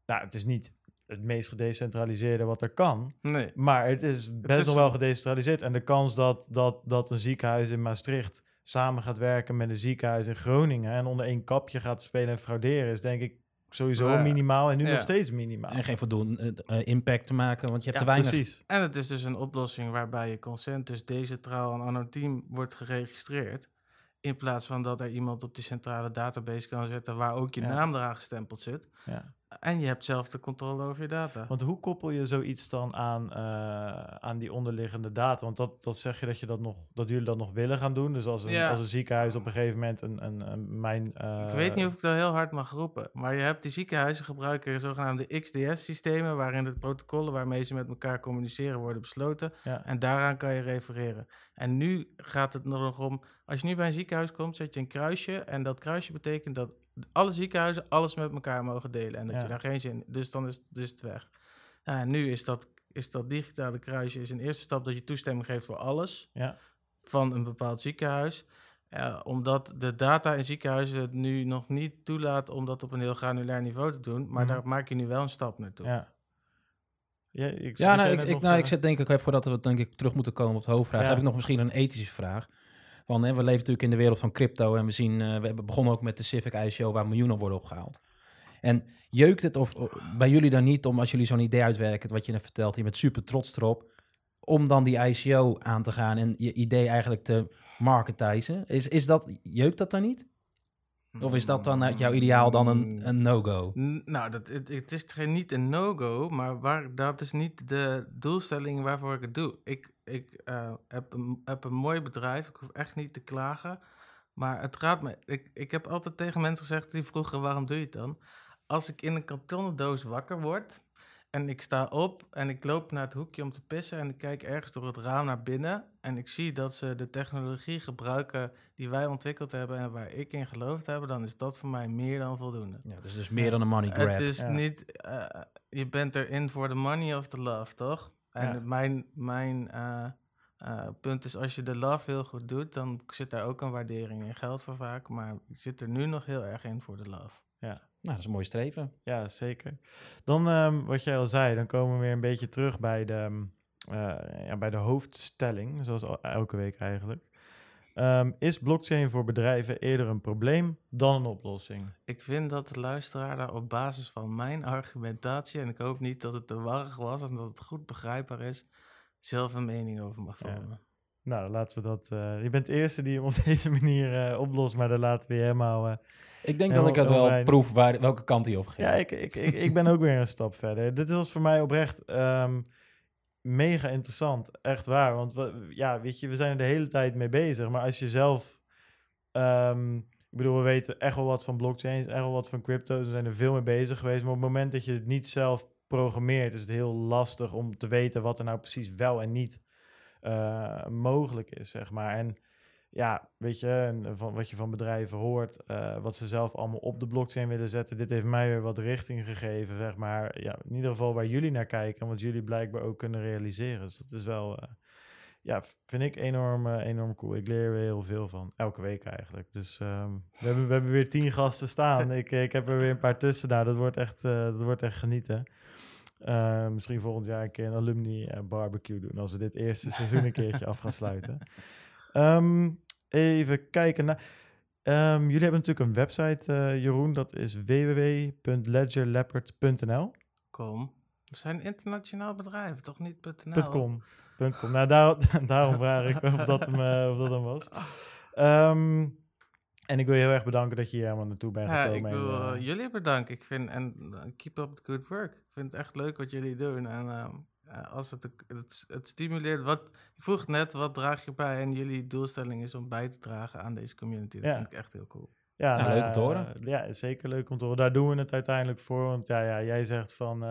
nou, het is niet het meest gedecentraliseerde wat er kan. Nee. Maar het is best nog wel gedecentraliseerd. En de kans dat, dat, dat een ziekenhuis in Maastricht samen gaat werken met een ziekenhuis in Groningen en onder één kapje gaat spelen en frauderen, is denk ik sowieso minimaal en nu nog steeds minimaal. En geen voldoende uh, impact te maken, want je hebt te weinig. Precies. En het is dus een oplossing waarbij je consent dus decentраal en anoniem wordt geregistreerd. In plaats van dat er iemand op die centrale database kan zetten waar ook je naam eraan gestempeld zit. En je hebt zelf de controle over je data. Want hoe koppel je zoiets dan aan, uh, aan die onderliggende data? Want dat, dat zeg je dat, je dat, nog, dat jullie dat nog willen gaan doen. Dus als een, ja. als een ziekenhuis op een gegeven moment een, een, een mijn... Uh, ik weet niet of ik dat heel hard mag roepen. Maar je hebt die ziekenhuizen gebruiken zogenaamde XDS-systemen... waarin de protocollen waarmee ze met elkaar communiceren worden besloten. Ja. En daaraan kan je refereren. En nu gaat het nog om... Als je nu bij een ziekenhuis komt, zet je een kruisje. En dat kruisje betekent dat alle ziekenhuizen alles met elkaar mogen delen. En dat je daar geen zin... Dus dan is, dus het weg. en nu is dat, is dat digitale kruisje is een eerste stap dat je toestemming geeft voor alles. Ja. Van een bepaald ziekenhuis. Uh, omdat de data in ziekenhuizen het nu nog niet toelaat om dat op een heel granulair niveau te doen. Maar mhm. daar maak je nu wel een stap naartoe. Ja. Ja, ik, ja nou, ik, ik, nou, ik zet denk ik even voordat we denk ik terug moeten komen op de hoofdvraag. Heb ik nog misschien een ethische vraag. Van, hè, we leven natuurlijk in de wereld van crypto en we zien, uh, we hebben begonnen ook met de Civic ICO waar miljoenen worden opgehaald. En jeukt het of, bij jullie dan niet om, als jullie zo'n idee uitwerken, wat je net vertelt, je bent super trots erop, om dan die ICO aan te gaan en je idee eigenlijk te marketizen? Is, is dat, jeukt dat dan niet? Of is dat dan uit jouw ideaal dan een, een no-go? Nou, dat, het, het is geen, niet een no-go, maar waar, dat is niet de doelstelling waarvoor ik het doe. Ik, ik uh, heb, een, heb een mooi bedrijf, ik hoef echt niet te klagen. Maar het gaat me. Ik, ik heb altijd tegen mensen gezegd die vroegen: waarom doe je het dan? Als ik in een kartonnen doos wakker word en ik sta op en ik loop naar het hoekje om te pissen en ik kijk ergens door het raam naar binnen en ik zie dat ze de technologie gebruiken die wij ontwikkeld hebben en waar ik in geloofd heb, dan is dat voor mij meer dan voldoende. Ja, dus dus meer dan een money grab. Het is niet, uh, je bent erin voor de money of the love, toch? En mijn, mijn uh, uh, punt is, als je de love heel goed doet, dan zit daar ook een waardering in. Geld voor vaak, maar ik zit er nu nog heel erg in voor de love. Ja, nou, dat is een mooi streven. Ja, zeker. Dan, um, wat jij al zei, dan komen we weer een beetje terug bij de, uh, ja, bij de hoofdstelling, zoals elke week eigenlijk. Um, is blockchain voor bedrijven eerder een probleem dan een oplossing? Ik vind dat de luisteraar daar op basis van mijn argumentatie, en ik hoop niet dat het te warrig was en dat het goed begrijpbaar is, zelf een mening over mag vormen. Nou, laten we dat. Uh, je bent de eerste die hem op deze manier uh, oplost, maar dan laten we je helemaal. Uh, ik denk dat ik het wel proef waar, welke kant hij op gaat. Ja, ik, ik, ik, ik ben ook weer een stap verder. Dit was voor mij oprecht um, mega interessant. Echt waar. Want ja, weet je, we zijn er de hele tijd mee bezig. Maar als je zelf. Um, ik bedoel, we weten echt wel wat van blockchains, echt wel wat van crypto's. We zijn er veel mee bezig geweest. Maar op het moment dat je het niet zelf programmeert, is het heel lastig om te weten wat er nou precies wel en niet uh, mogelijk is, zeg maar. En ja, weet je, en van wat je van bedrijven hoort, uh, wat ze zelf allemaal op de blockchain willen zetten, dit heeft mij weer wat richting gegeven, zeg maar. Ja, in ieder geval waar jullie naar kijken en wat jullie blijkbaar ook kunnen realiseren. Dus dat is wel, uh, ja, vind ik enorm, enorm cool. Ik leer er heel veel van, elke week eigenlijk. Dus um, we, hebben, we hebben weer tien gasten staan. ik, ik heb er weer een paar tussen. Nou, dat wordt echt, dat wordt echt genieten. Uh, misschien volgend jaar een keer een alumni uh, barbecue doen. Als we dit eerste seizoen een keertje af gaan sluiten. Um, even kijken naar. Um, jullie hebben natuurlijk een website, uh, Jeroen. Dat is www.ledgerleopard.nl. Kom. We zijn een internationaal bedrijf, toch niet .nl? .com. .com. Nou, daar, daarom vraag ik of dat hem, of dat hem was. Um, en ik wil je heel erg bedanken dat je hier helemaal naartoe bent gekomen. Ja, ik wil uh, jullie bedanken. Ik vind, en keep up the good work. Ik vind het echt leuk wat jullie doen. En als het, het, het, stimuleert, wat, ik vroeg net, wat draag je bij? En jullie doelstelling is om bij te dragen aan deze community. Dat vind ik echt heel cool. Ja, nou, leuk om te horen. ja, zeker leuk om te horen. Daar doen we het uiteindelijk voor. Want ja, ja jij zegt van,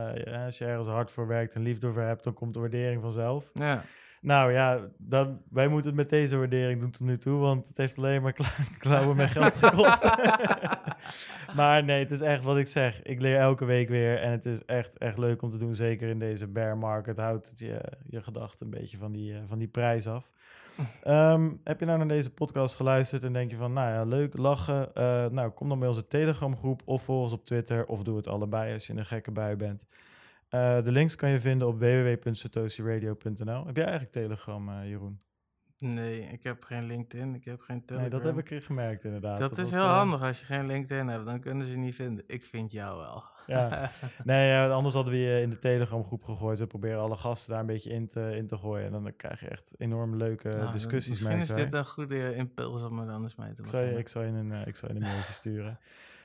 als je ergens hard voor werkt en liefde voor hebt, dan komt de waardering vanzelf. Ja. Nou ja, dan, wij moeten het met deze waardering doen tot nu toe, want het heeft alleen maar klauwen met geld gekost. maar nee, het is echt wat ik zeg. Ik leer elke week weer en het is echt, echt leuk om te doen. Zeker in deze bear market houdt het je, je gedachten een beetje van die, eh, van die prijs af. Ehm, heb je nou naar deze podcast geluisterd en denk je van, nou ja, leuk, lachen. Uh, nou, kom dan bij onze Telegram groep of volg ons op Twitter of doe het allebei als je in een gekke bui bent. Uh, de links kan je vinden op www.satoshiradio.nl. Heb jij eigenlijk Telegram, uh, Jeroen? Nee, ik heb geen LinkedIn, ik heb geen Telegram. Nee, dat heb ik gemerkt inderdaad. Dat, is heel uh... handig als je geen LinkedIn hebt, dan kunnen ze je niet vinden. Ik vind jou wel. Ja, nee, ja, anders hadden we je in de Telegram groep gegooid. We proberen alle gasten daar een beetje in te, in te gooien. En dan krijg je echt enorm leuke nou, discussies Misschien is dit een goede impuls om er anders mee te maken. Ik zal je, ik zal je een, ik zal je een mailtje sturen.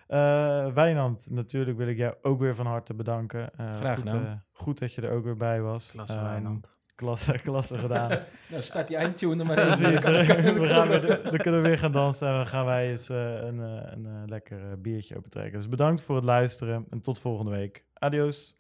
Uh, Wijnand, natuurlijk wil ik jou ook weer van harte bedanken. Uh, Graag gedaan. Goed, uh, goed, dat je er ook weer bij was. Klasse um, Wijnand. Klasse, klasse gedaan. nou, staat die eindtune er maar. Precies, dan, we gaan weer, dan kunnen we weer gaan dansen en dan gaan wij eens een, een, een lekker biertje opentrekken. Dus bedankt voor het luisteren en tot volgende week. Adios.